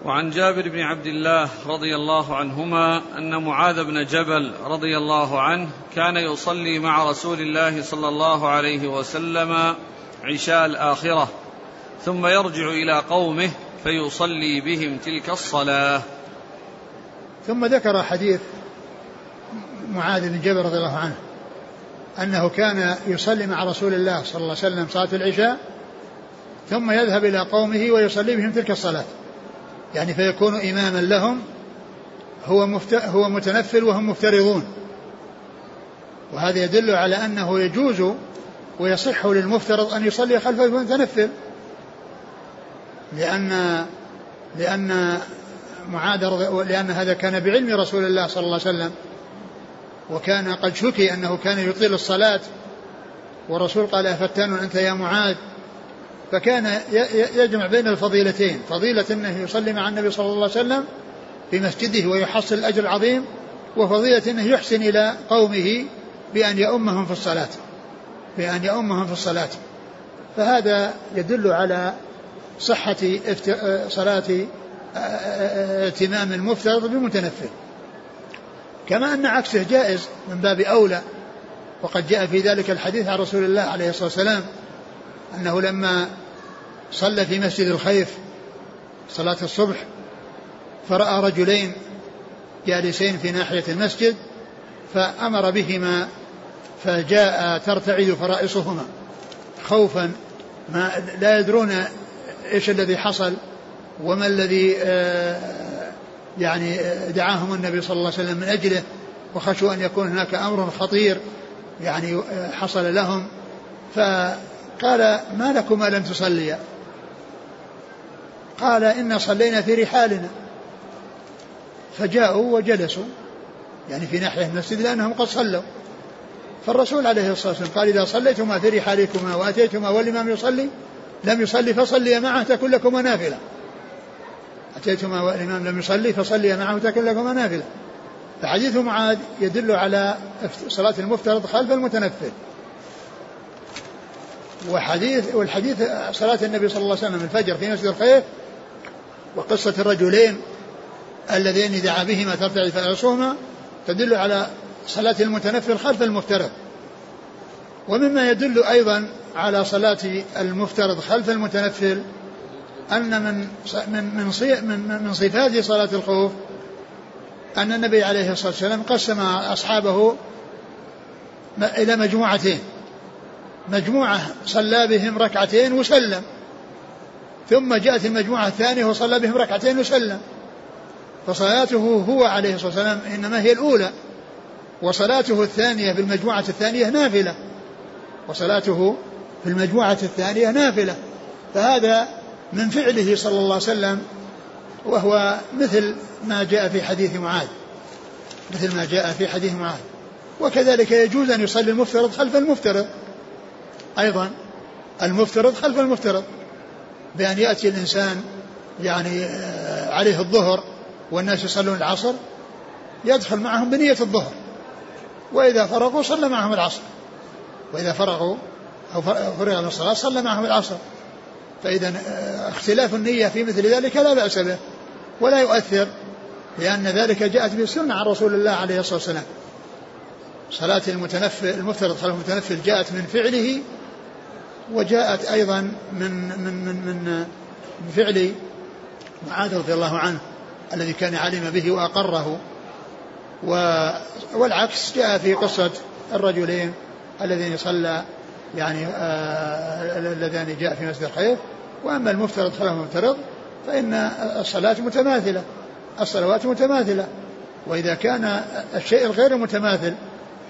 وعن جابر بن عبد الله رضي الله عنهما أن معاذ بن جبل رضي الله عنه كان يصلي مع رسول الله صلى الله عليه وسلم عشاء الآخرة. ثم يرجع إلى قومه فيصلي بهم تلك الصلاة. ثم ذكر حديث معاذ بن جبل رضي الله عنه أنه كان يصلي مع رسول الله صلى الله عليه وسلم صلاة العشاء ثم يذهب إلى قومه ويصلي بهم تلك الصلاة. يعني فيكون إماما لهم هو مفت... هو متنفل وهم مفترضون. وهذا يدل على أنه يجوز ويصح للمفترض أن يصلي خلف المتنفل لأن لأن معاذ لأن هذا كان بعلم رسول الله صلى الله عليه وسلم. وكان قد شكي أنه كان يطيل الصلاة. والرسول قال أفتان أنت يا معاذ. فكان يجمع بين الفضيلتين. فضيلة أنه يصلي مع النبي صلى الله عليه وسلم في مسجده ويحصل الأجر العظيم. وفضيلة أنه يحسن إلى قومه بأن يؤمهم في الصلاة. بأن يؤمهم في الصلاة. فهذا يدل على صحة صلاة ائتمام المفترض بالمتنفل كما أن عكسه جائز من باب أولى وقد جاء في ذلك الحديث عن رسول الله عليه الصلاة والسلام أنه لما صلى في مسجد الخيف صلاة الصبح فرأى رجلين جالسين في ناحية المسجد فأمر بهما فجاء ترتعد فرائصهما. خوفا ما لا يدرون إيش الذي حصل؟ وما الذي آه يعني دعاهم النبي صلى الله عليه وسلم من أجله وخشوا أن يكون هناك أمر خطير يعني حصل لهم. فقال ما لكما لم تصليا قال إنا صلينا في رحالنا. فجاءوا وجلسوا يعني في ناحية المسجد لأنهم قد صلوا. فالرسول عليه الصلاة والسلام قال إذا صليتما في رحالكما وأتيتما والإمام يصلي لم يصلي فصلي معه تكن لكما نافلة أتيتما والإمام لم يصلي فصلي معه تكن لكما نافلة فحديث معاذ يدل على صلاة المفترض خلف المتنفل. وحديث والحديث صلاة النبي صلى الله عليه وسلم الفجر في مسجد الخيف وقصة الرجلين اللذين دعا بهما ترتعد فرسهما تدل على صلاة المتنفل خلف المفترض. ومما يدل أيضا على صلاة المفترض خلف المتنفل أن من من من من صفات صلاة الخوف أن النبي عليه الصلاة والسلام قسم أصحابه إلى مجموعتين. مجموعة صلى بهم ركعتين وسلم. ثم جاءت المجموعة الثانية وصلى بهم ركعتين وسلم. فصلاته هو عليه الصلاة والسلام إنما هي الأولى. وصلاته الثانية بالمجموعة الثانية نافلة. وصلاته في المجموعة الثانية نافلة. فهذا من فعله صلى الله عليه وسلم وهو مثل ما جاء في حديث معاذ. مثل ما جاء في حديث معاذ. وكذلك يجوز أن يصلي المفترض خلف المفترض. أيضا المفترض خلف المفترض. بأن يأتي الإنسان يعني آه، عليه الظهر والناس يصلون العصر يدخل معهم بنية الظهر. وإذا فرغوا صلى معهم العصر. وإذا فرغوا أو فرغ من الصلاة صلى معهم العصر. فإذا آه، اختلاف النية في مثل ذلك لا بأس به ولا يؤثر لأن ذلك جاءت به السنة عن رسول الله عليه الصلاة والسلام. صلاة المتنفل المفترض خلف المتنفل جاءت من فعله وجاءت أيضا من من من من, من فعل معاذ رضي الله عنه الذي كان علم به وأقره. والعكس جاء في قصة الرجلين الذين صلى يعني آه اللذان جاء في مسجد الخير. وأما المفترض خلاف المفترض فإن الصلاة متماثلة الصلوات متماثلة. وإذا كان الشيء الغير متماثل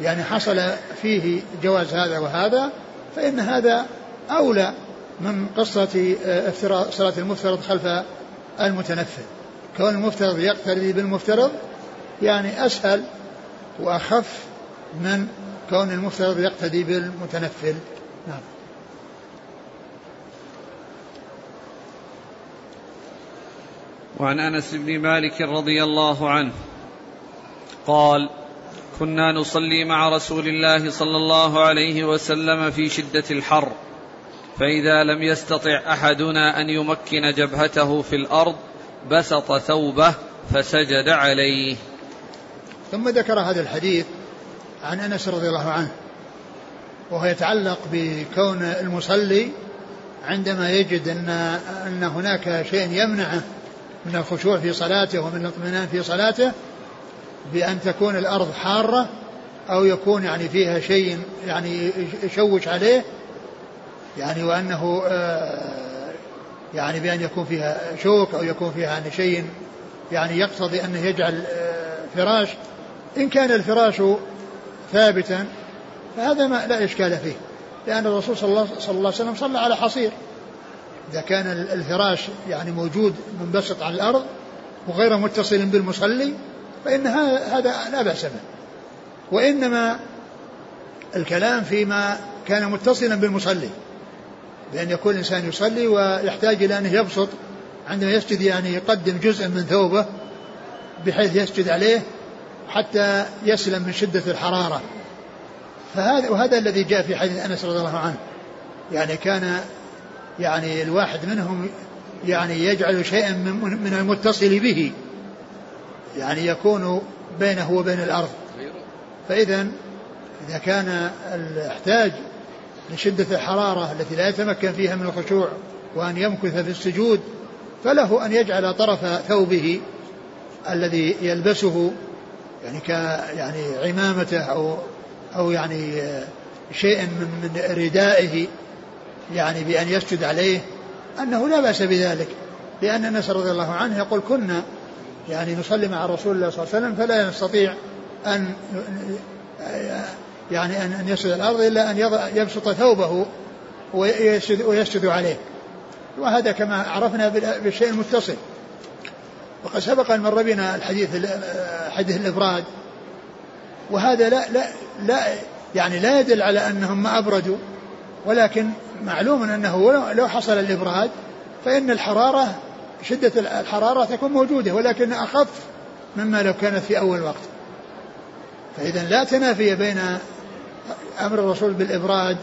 يعني حصل فيه جواز هذا وهذا فإن هذا أولى من قصة آه، افتراء صلاة المفترض خلف المتنفل. كون المفترض يقتدي بالمفترض يعني أسهل وأخف من كون المفترض يقتدي بالمتنفل. نعم. وعن أنس بن مالك رضي الله عنه قال كنا نصلي مع رسول الله صلى الله عليه وسلم في شدة الحر فإذا لم يستطع أحدنا أن يمكن جبهته في الأرض بسط ثوبه فسجد عليه. ثم ذكر هذا الحديث عن انس رضي الله عنه وهو يتعلق بكون المصلي عندما يجد ان ان هناك شيء يمنعه من الخشوع في صلاته ومن الاطمئنان في صلاته بأن تكون الأرض حارة أو يكون يعني فيها شيء يعني يشوش عليه يعني وأنه آه، يعني بأن يكون فيها شوك أو يكون فيها يعني شيء يعني يقتضي أنه يجعل آه، فراش. إن كان الفراش ثابتا فهذا ما لا إشكال فيه لأن الرسول صلى الله, صلى الله عليه وسلم صلى على حصير. إذا كان الفراش يعني موجود منبسط على الأرض وغير متصل بالمصلي فإن هذا لا بأس به. وإنما الكلام فيما كان متصلا بالمصلي بأن يكون الإنسان يصلي ويحتاج إلى أنه يبسط عندما يسجد يعني يقدم جزءا من ثوبه بحيث يسجد عليه حتى يسلم من شدة الحرارة. فهذا وهذا الذي جاء في حديث أنس رضي الله عنه. يعني كان يعني الواحد منهم يعني يجعل شيئا من المتصل به. يعني يكون بينه وبين الأرض. فإذا إذا كان الاحتاج لشدة الحرارة التي لا يتمكن فيها من الخشوع وأن يمكث في السجود فله أن يجعل طرف ثوبه الذي يلبسه يعني ك يعني عمامته أو أو يعني شيء من من ردائه يعني بأن يسجد عليه أنه لا بأس بذلك لأن أنس رضي الله عنه يقول كنا يعني نصلي مع رسول الله صلى الله عليه وسلم فلا يستطيع أن يعني أن يسجد الأرض إلا أن يبسط ثوبه ويسجد, ويسجد عليه. وهذا كما عرفنا بالشيء المتصل. وقد سبق أن مر بنا الحديث حديث الإبراد. وهذا لا لا لا يعني لا يدل على أنهم ما أبردوا ولكن معلوم أنه لو حصل الإبراد فإن الحرارة شدة الحرارة تكون موجودة ولكن أخف مما لو كانت في أول وقت. فإذا لا تنافي بين أمر الرسول بالإبراد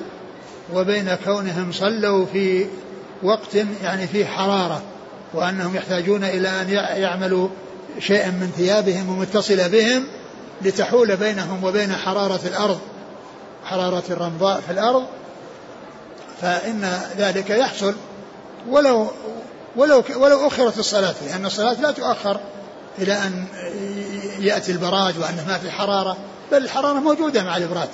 وبين كونهم صلوا في وقت يعني فيه حرارة. وأنهم يحتاجون إلى أن يعملوا شيئا من ثيابهم ومتصلة بهم لتحول بينهم وبين حرارة الأرض حرارة الرمضاء في الأرض. فإن ذلك يحصل. ولو ولو ولو أخرت الصلاة لأن الصلاة لا تؤخر إلى أن يأتي البراد وأنه ما في حرارة بل الحرارة موجودة مع الإبراد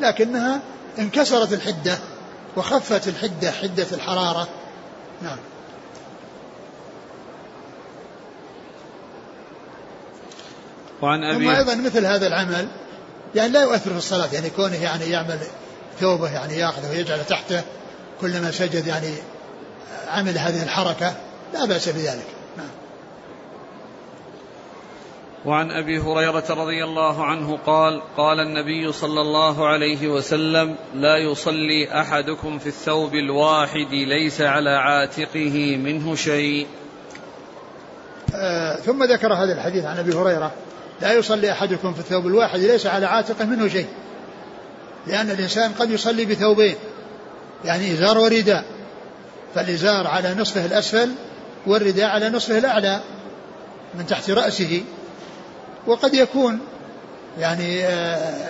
لكنها انكسرت الحدة وخفت الحدة حدة الحرارة. نعم. وعن أبي ثم أيضا مثل هذا العمل يعني لا يؤثر في الصلاة يعني كونه يعني يعمل ثوبه يعني يأخذه ويجعله تحته كلما سجد يعني عمل هذه الحركة لا بأس بذلك. نعم. وعن أبي هريرة رضي الله عنه قال قال النبي صلى الله عليه وسلم لا يصلي أحدكم في الثوب الواحد ليس على عاتقه منه شيء. آه ثم ذكر هذا الحديث عن أبي هريرة لا يصلي أحدكم في الثوب الواحد ليس على عاتقه منه شيء. لأن الإنسان قد يصلي بثوبين يعني إزار ورداء فالإزار على نصفه الأسفل والرداء على نصفه الأعلى من تحت رأسه. وقد يكون يعني آه،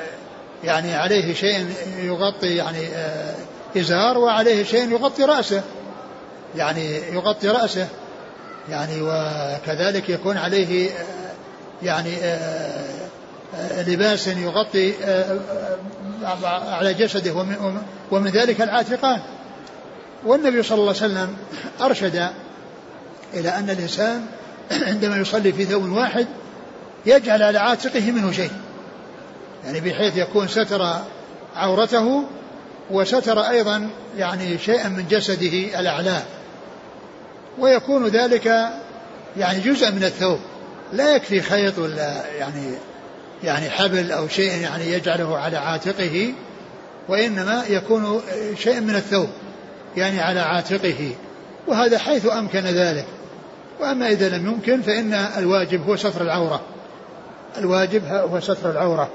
يعني عليه شيء يغطي يعني آه، إزار وعليه شيء يغطي رأسه يعني يغطي رأسه. يعني وكذلك يكون عليه آه، يعني لباس يغطي على جسده ومن ذلك العاتقان. والنبي صلى الله عليه وسلم أرشد إلى أن الإنسان عندما يصلي في ثوب واحد يجعل على عاتقه منه شيء. يعني بحيث يكون ستر عورته وستر أيضا يعني شيئا من جسده الأعلى. ويكون ذلك يعني جزء من الثوب. لا يكفي خيط ولا يعني يعني حبل أو شيء يعني يجعله على عاتقه وإنما يكون شيء من الثوب يعني على عاتقه وهذا حيث أمكن ذلك. وأما إذا لم يمكن فإن الواجب هو ستر العورة. الواجب هو ستر العورة.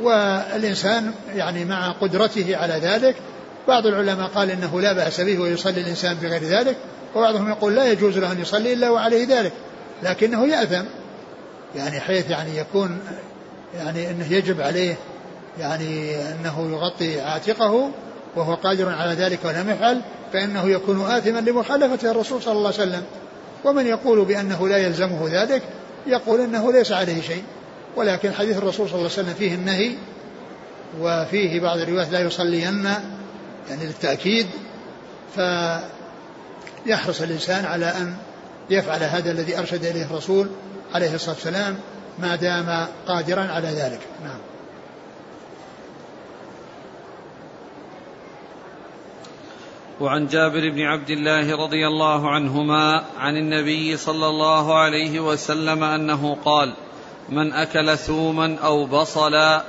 والإنسان يعني مع قدرته على ذلك بعض العلماء قال إنه لا بأس به ويصلي الإنسان بغير ذلك وبعضهم يقول لا يجوز له أن يصلي إلا وعليه ذلك لكنه يأثم. يعني حيث يعني يكون يعني أنه يجب عليه يعني أنه يغطي عاتقه وهو قادر على ذلك ولم يفعل فإنه يكون آثما لمخالفة الرسول صلى الله عليه وسلم. ومن يقول بأنه لا يلزمه ذلك يقول أنه ليس عليه شيء. ولكن حديث الرسول صلى الله عليه وسلم فيه النهي وفيه بعض الروايات لا يصلين يعني للتأكيد فيحرص الإنسان على أن يفعل هذا الذي أرشد إليه الرسول عليه الصلاة والسلام ما دام قادرا على ذلك. نعم. وعن جابر بن عبد الله رضي الله عنهما عن النبي صلى الله عليه وسلم أنه قال من أكل ثوما أو بصلا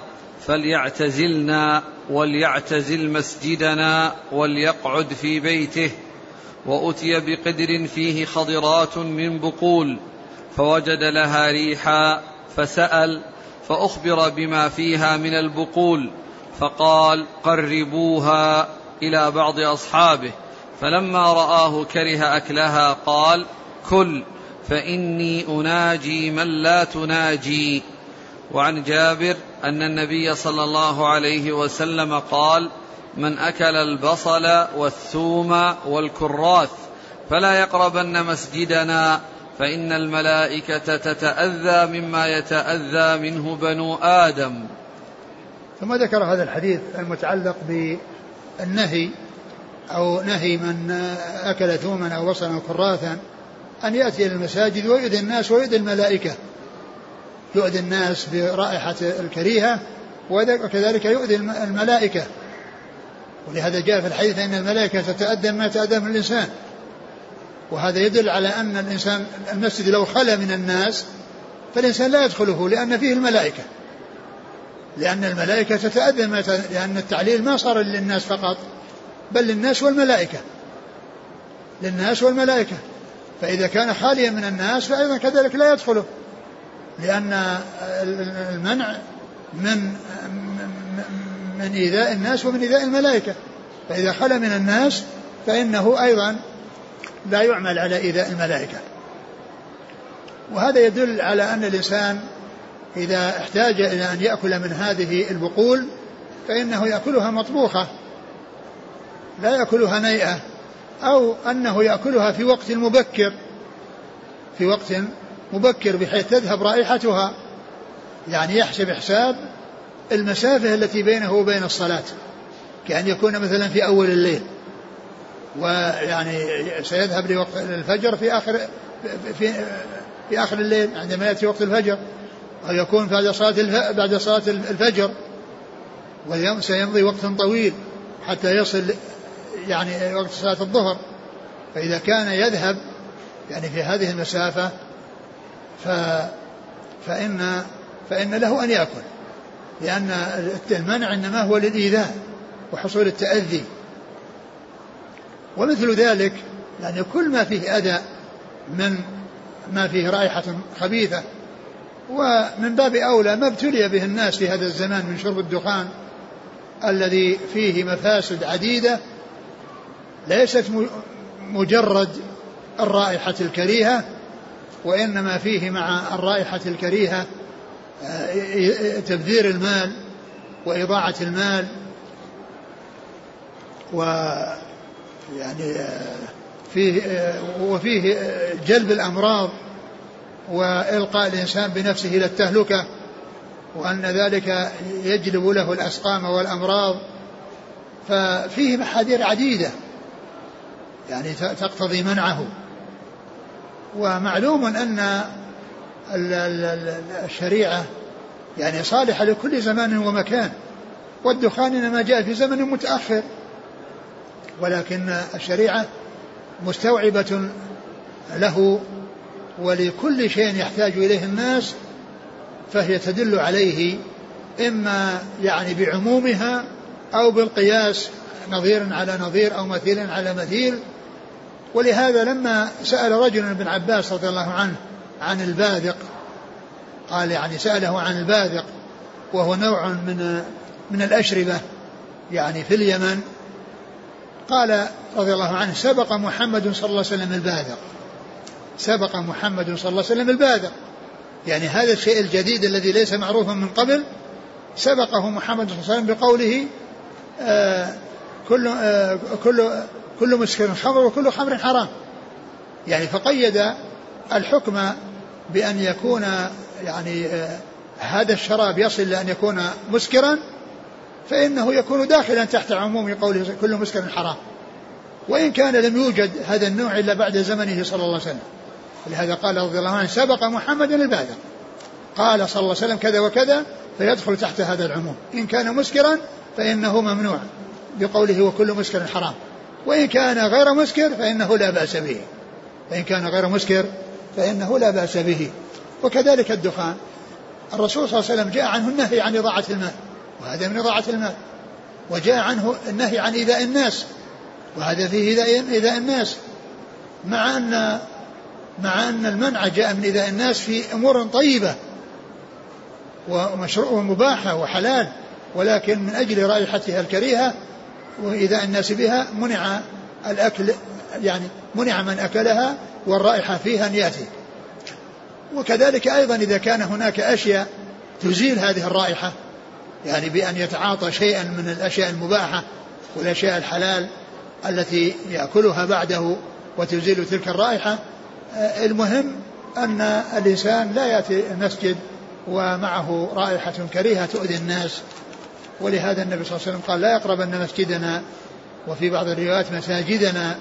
فليعتزلنا وليعتزل مسجدنا وليقعد في بيته وأتي بقدر فيه خضرات من بقول فوجد لها ريحا فسأل فأخبر بما فيها من البقول فقال قربوها إلى بعض أصحابه. فلما رآه كره أكلها قال كل فإني أناجي من لا تناجي. وعن جابر أن النبي صلى الله عليه وسلم قال من أكل البصل والثوم والكراث فلا يقربن مسجدنا. فإن الملائكة تتأذى مما يتأذى منه بنو آدم. ثم ذكر هذا الحديث المتعلق النهي أو نهي من أكل ثوما أو بصلا أو كراثا أن يأتي إلى المساجد ويؤذي الناس ويؤذي الملائكة. يؤذي الناس برائحة الكريهة وكذلك يؤذي الملائكة. ولهذا جاء في الحديث أن الملائكة تتأدى ما تأدى من الإنسان. وهذا يدل على أن الإنسان المسجد لو خلا من الناس فالإنسان لا يدخله لأن فيه الملائكة. لأن الملائكة تتأذى لأن التعليل ما صار للناس فقط بل للناس والملائكة. للناس والملائكة. فإذا كان خاليا من الناس فأيضا كذلك لا يدخله. لأن المنع من من إيذاء الناس ومن إيذاء الملائكة. فإذا خلا من الناس فإنه أيضا لا يعمل على إيذاء الملائكة. وهذا يدل على أن الإنسان إذا احتاج إلى أن يأكل من هذه البقول فإنه يأكلها مطبوخة لا يأكلها نيئة أو أنه يأكلها في وقت مبكر في وقت مبكر بحيث تذهب رائحتها يعني يحسب حساب المسافة التي بينه وبين الصلاة كأن يكون مثلا في أول الليل. ويعني سيذهب لوقت الفجر في آخر في في آخر الليل عندما يأتي وقت الفجر. أو يكون بعد صلاة بعد صلاة الفجر. سيمضي وقت طويل حتى يصل يعني وقت صلاة الظهر. فإذا كان يذهب يعني في هذه المسافة ف فإن فإن له أن يأكل. لأن المنع إنما هو للإيذاء وحصول التأذي. ومثل ذلك يعني كل ما فيه أذى من ما فيه رائحة خبيثة ومن باب أولى ما ابتلي به الناس في هذا الزمان من شرب الدخان الذي فيه مفاسد عديدة ليست مجرد الرائحة الكريهة وإنما فيه مع الرائحة الكريهة آه، تبذير المال وإضاعة المال و يعني آه، فيه آه، وفيه جلب الأمراض وإلقاء الإنسان بنفسه إلى التهلكة وأن ذلك يجلب له الأسقام والأمراض. ففيه محاذير عديدة يعني تقتضي منعه. ومعلوم أن الشريعة يعني صالحة لكل زمان ومكان. والدخان إنما جاء في زمن متأخر. ولكن الشريعة مستوعبة له ولكل شيء يحتاج إليه الناس فهي تدل عليه إما يعني بعمومها أو بالقياس نظير على نظير أو مثيل على مثيل. ولهذا لما سأل رجل ابن عباس رضي الله عنه عن الباذق قال يعني سأله عن الباذق وهو نوع من من الأشربة يعني في اليمن قال رضي الله عنه سبق محمد صلى الله عليه وسلم الباذق. سبق محمد صلى الله عليه وسلم الباذق. يعني هذا الشيء الجديد الذي ليس معروفا من قبل سبقه محمد صلى الله عليه وسلم بقوله آه كل آه كل كل مسكر خمر وكل خمر حرام. يعني فقيد الحكم بأن يكون يعني آه هذا الشراب يصل إلى أن يكون مسكرا فإنه يكون داخلا تحت عموم قوله كل مسكر حرام. وإن كان لم يوجد هذا النوع إلا بعد زمنه صلى الله عليه وسلم. ولهذا قال رضي الله عنه سبق محمد البادر قال صلى الله عليه وسلم كذا وكذا فيدخل تحت هذا العموم. إن كان مسكرا فإنه ممنوع بقوله وكل مسكر حرام. وإن كان غير مسكر فإنه لا بأس به. وإن كان غير مسكر فإنه لا بأس به. وكذلك الدخان. الرسول صلى الله عليه وسلم جاء عنه النهي عن إضاعة المال. وهذا من إضاعة المال. وجاء عنه النهي عن إيذاء الناس. وهذا فيه إيذاء الناس. مع أن مع أن المنع جاء من إيذاء الناس في أمور طيبة. ومشروع ومباحة وحلال. ولكن من أجل رائحتها الكريهة وإيذاء الناس بها منع الأكل يعني منع من أكلها والرائحة فيها أن يأتي. وكذلك أيضا إذا كان هناك أشياء تزيل هذه الرائحة يعني بأن يتعاطى شيئا من الأشياء المباحة والأشياء الحلال التي يأكلها بعده وتزيل تلك الرائحة المهم أن الإنسان لا يأتي المسجد ومعه رائحة كريهة تؤذي الناس. ولهذا النبي صلى الله عليه وسلم قال لا يقربن مسجدنا. وفي بعض الروايات مساجدنا.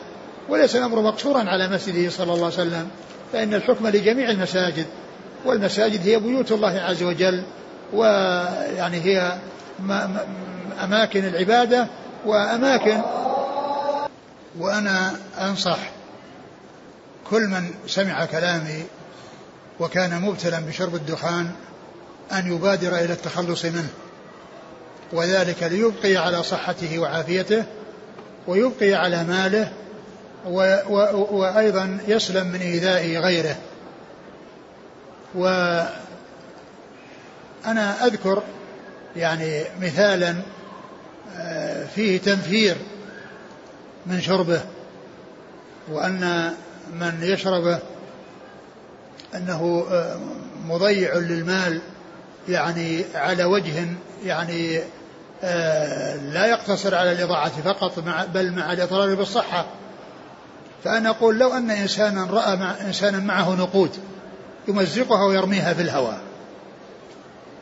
وليس الأمر مقصورا على مسجده صلى الله عليه وسلم فإن الحكم لجميع المساجد والمساجد هي بيوت الله عز وجل. ويعني هي أماكن العبادة وأماكن وأنا أنصح كل من سمع كلامي وكان مبتلا بشرب الدخان أن يبادر إلى التخلص منه وذلك ليبقي على صحته وعافيته ويبقي على ماله و و وأيضا يسلم من إيذاء غيره. وأنا أذكر يعني مثالا آه، فيه تنفير من شربه وأن من يشربه أنه آه، مضيع للمال يعني على وجه يعني آه، لا يقتصر على الإضاعة فقط مع بل مع الإضرار بالصحة. فأنا أقول لو أن إنسانا رأى مع إنسانا معه نقود يمزقها ويرميها في الهواء.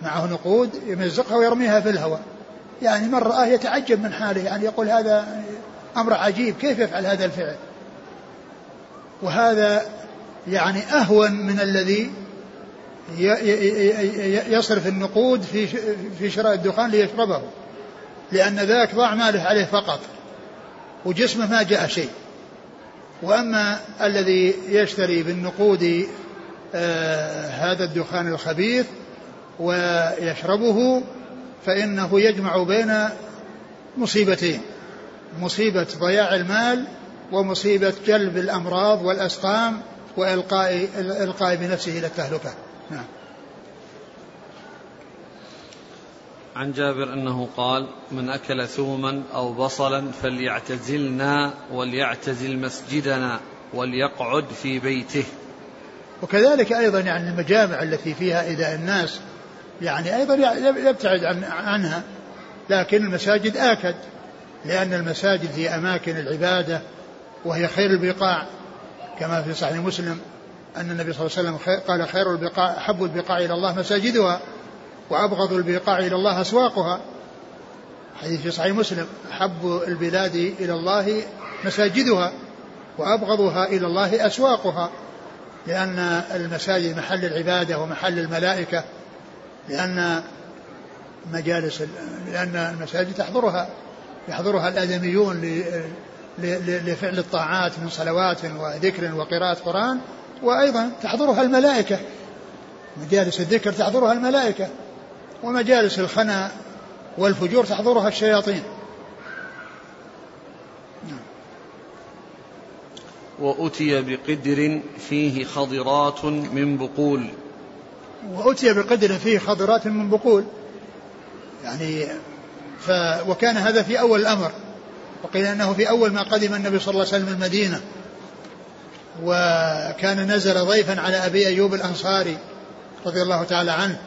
معه نقود يمزقها ويرميها في الهواء. يعني من رآه يتعجب من حاله يعني يقول هذا أمر عجيب كيف يفعل هذا الفعل؟ وهذا يعني أهون من الذي يصرف النقود في في شراء الدخان ليشربه لأن ذاك ضاع ماله عليه فقط وجسمه ما جاء شيء. وأما الذي يشتري بالنقود آه هذا الدخان الخبيث ويشربه فإنه يجمع بين مصيبتين مصيبة ضياع المال ومصيبة جلب الأمراض والأسقام وإلقاء إلقاء بنفسه إلى التهلكة نعم عن جابر أنه قال من أكل ثوما أو بصلا فليعتزلنا وليعتزل مسجدنا وليقعد في بيته. وكذلك أيضا يعني المجامع التي فيها ايذاء الناس يعني أيضا يبتعد عن عنها لكن المساجد آكد لأن المساجد هي أماكن العبادة وهي خير البقاع. كما في صحيح مسلم أن النبي صلى الله عليه وسلم قال خير البقاع أحب البقاع إلى الله مساجدها وأبغض البقاع إلى الله أسواقها. حديث في صحيح مسلم أحب البلاد إلى الله مساجدها وأبغضها إلى الله أسواقها لأن المساجد محل العبادة ومحل الملائكة لأن مجالس لأن المساجد تحضرها يحضرها الآدميون لفعل الطاعات من صلوات وذكر وقراءة قرآن وأيضا تحضرها الملائكة مجالس الذكر تحضرها الملائكة ومجالس الخنا والفجور تحضرها الشياطين. وأتي بقدر فيه خضرات من بقول وأتي بقدر فيه خضرات من بقول. يعني ف وكان هذا في أول الأمر. وقيل أنه في أول ما قدم النبي صلى الله عليه وسلم المدينة. وكان نزل ضيفا على أبي أيوب الأنصاري رضي الله تعالى عنه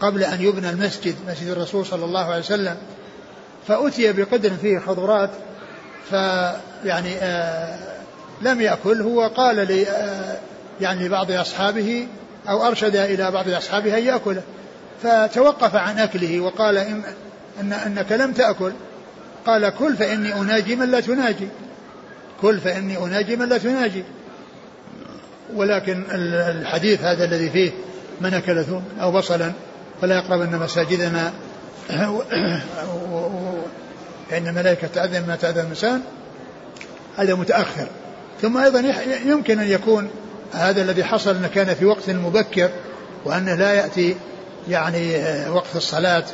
قبل أن يبنى المسجد مسجد الرسول صلى الله عليه وسلم. فأتي بقدر فيه خضرات فيعني آه لم يأكل. هو قال لي آه يعني لبعض أصحابه أو أرشد إلى بعض أصحابه أن يأكله. فتوقف عن أكله وقال إن, إن أنك لم تأكل. قال كل فإني أناجي من لا تناجي. كل فإني أناجي من لا تناجي. ولكن الحديث هذا الذي فيه من أكل ثوم أو بصلا فلا يقربن مساجدنا فإن الملائكة تأذن ما تأذن الإنسان هذا متأخر. ثم أيضا يمكن أن يكون هذا الذي حصل أنه كان في وقت مبكر وأنه لا يأتي يعني وقت الصلاة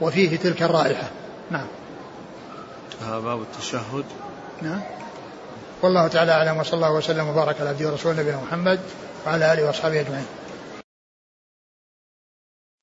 وفيه تلك الرائحة. نعم. باب التشهد. نعم. والله تعالى أعلم وصلى الله وسلم وبارك على عبده ورسوله نبينا محمد وعلى آله وأصحابه أجمعين.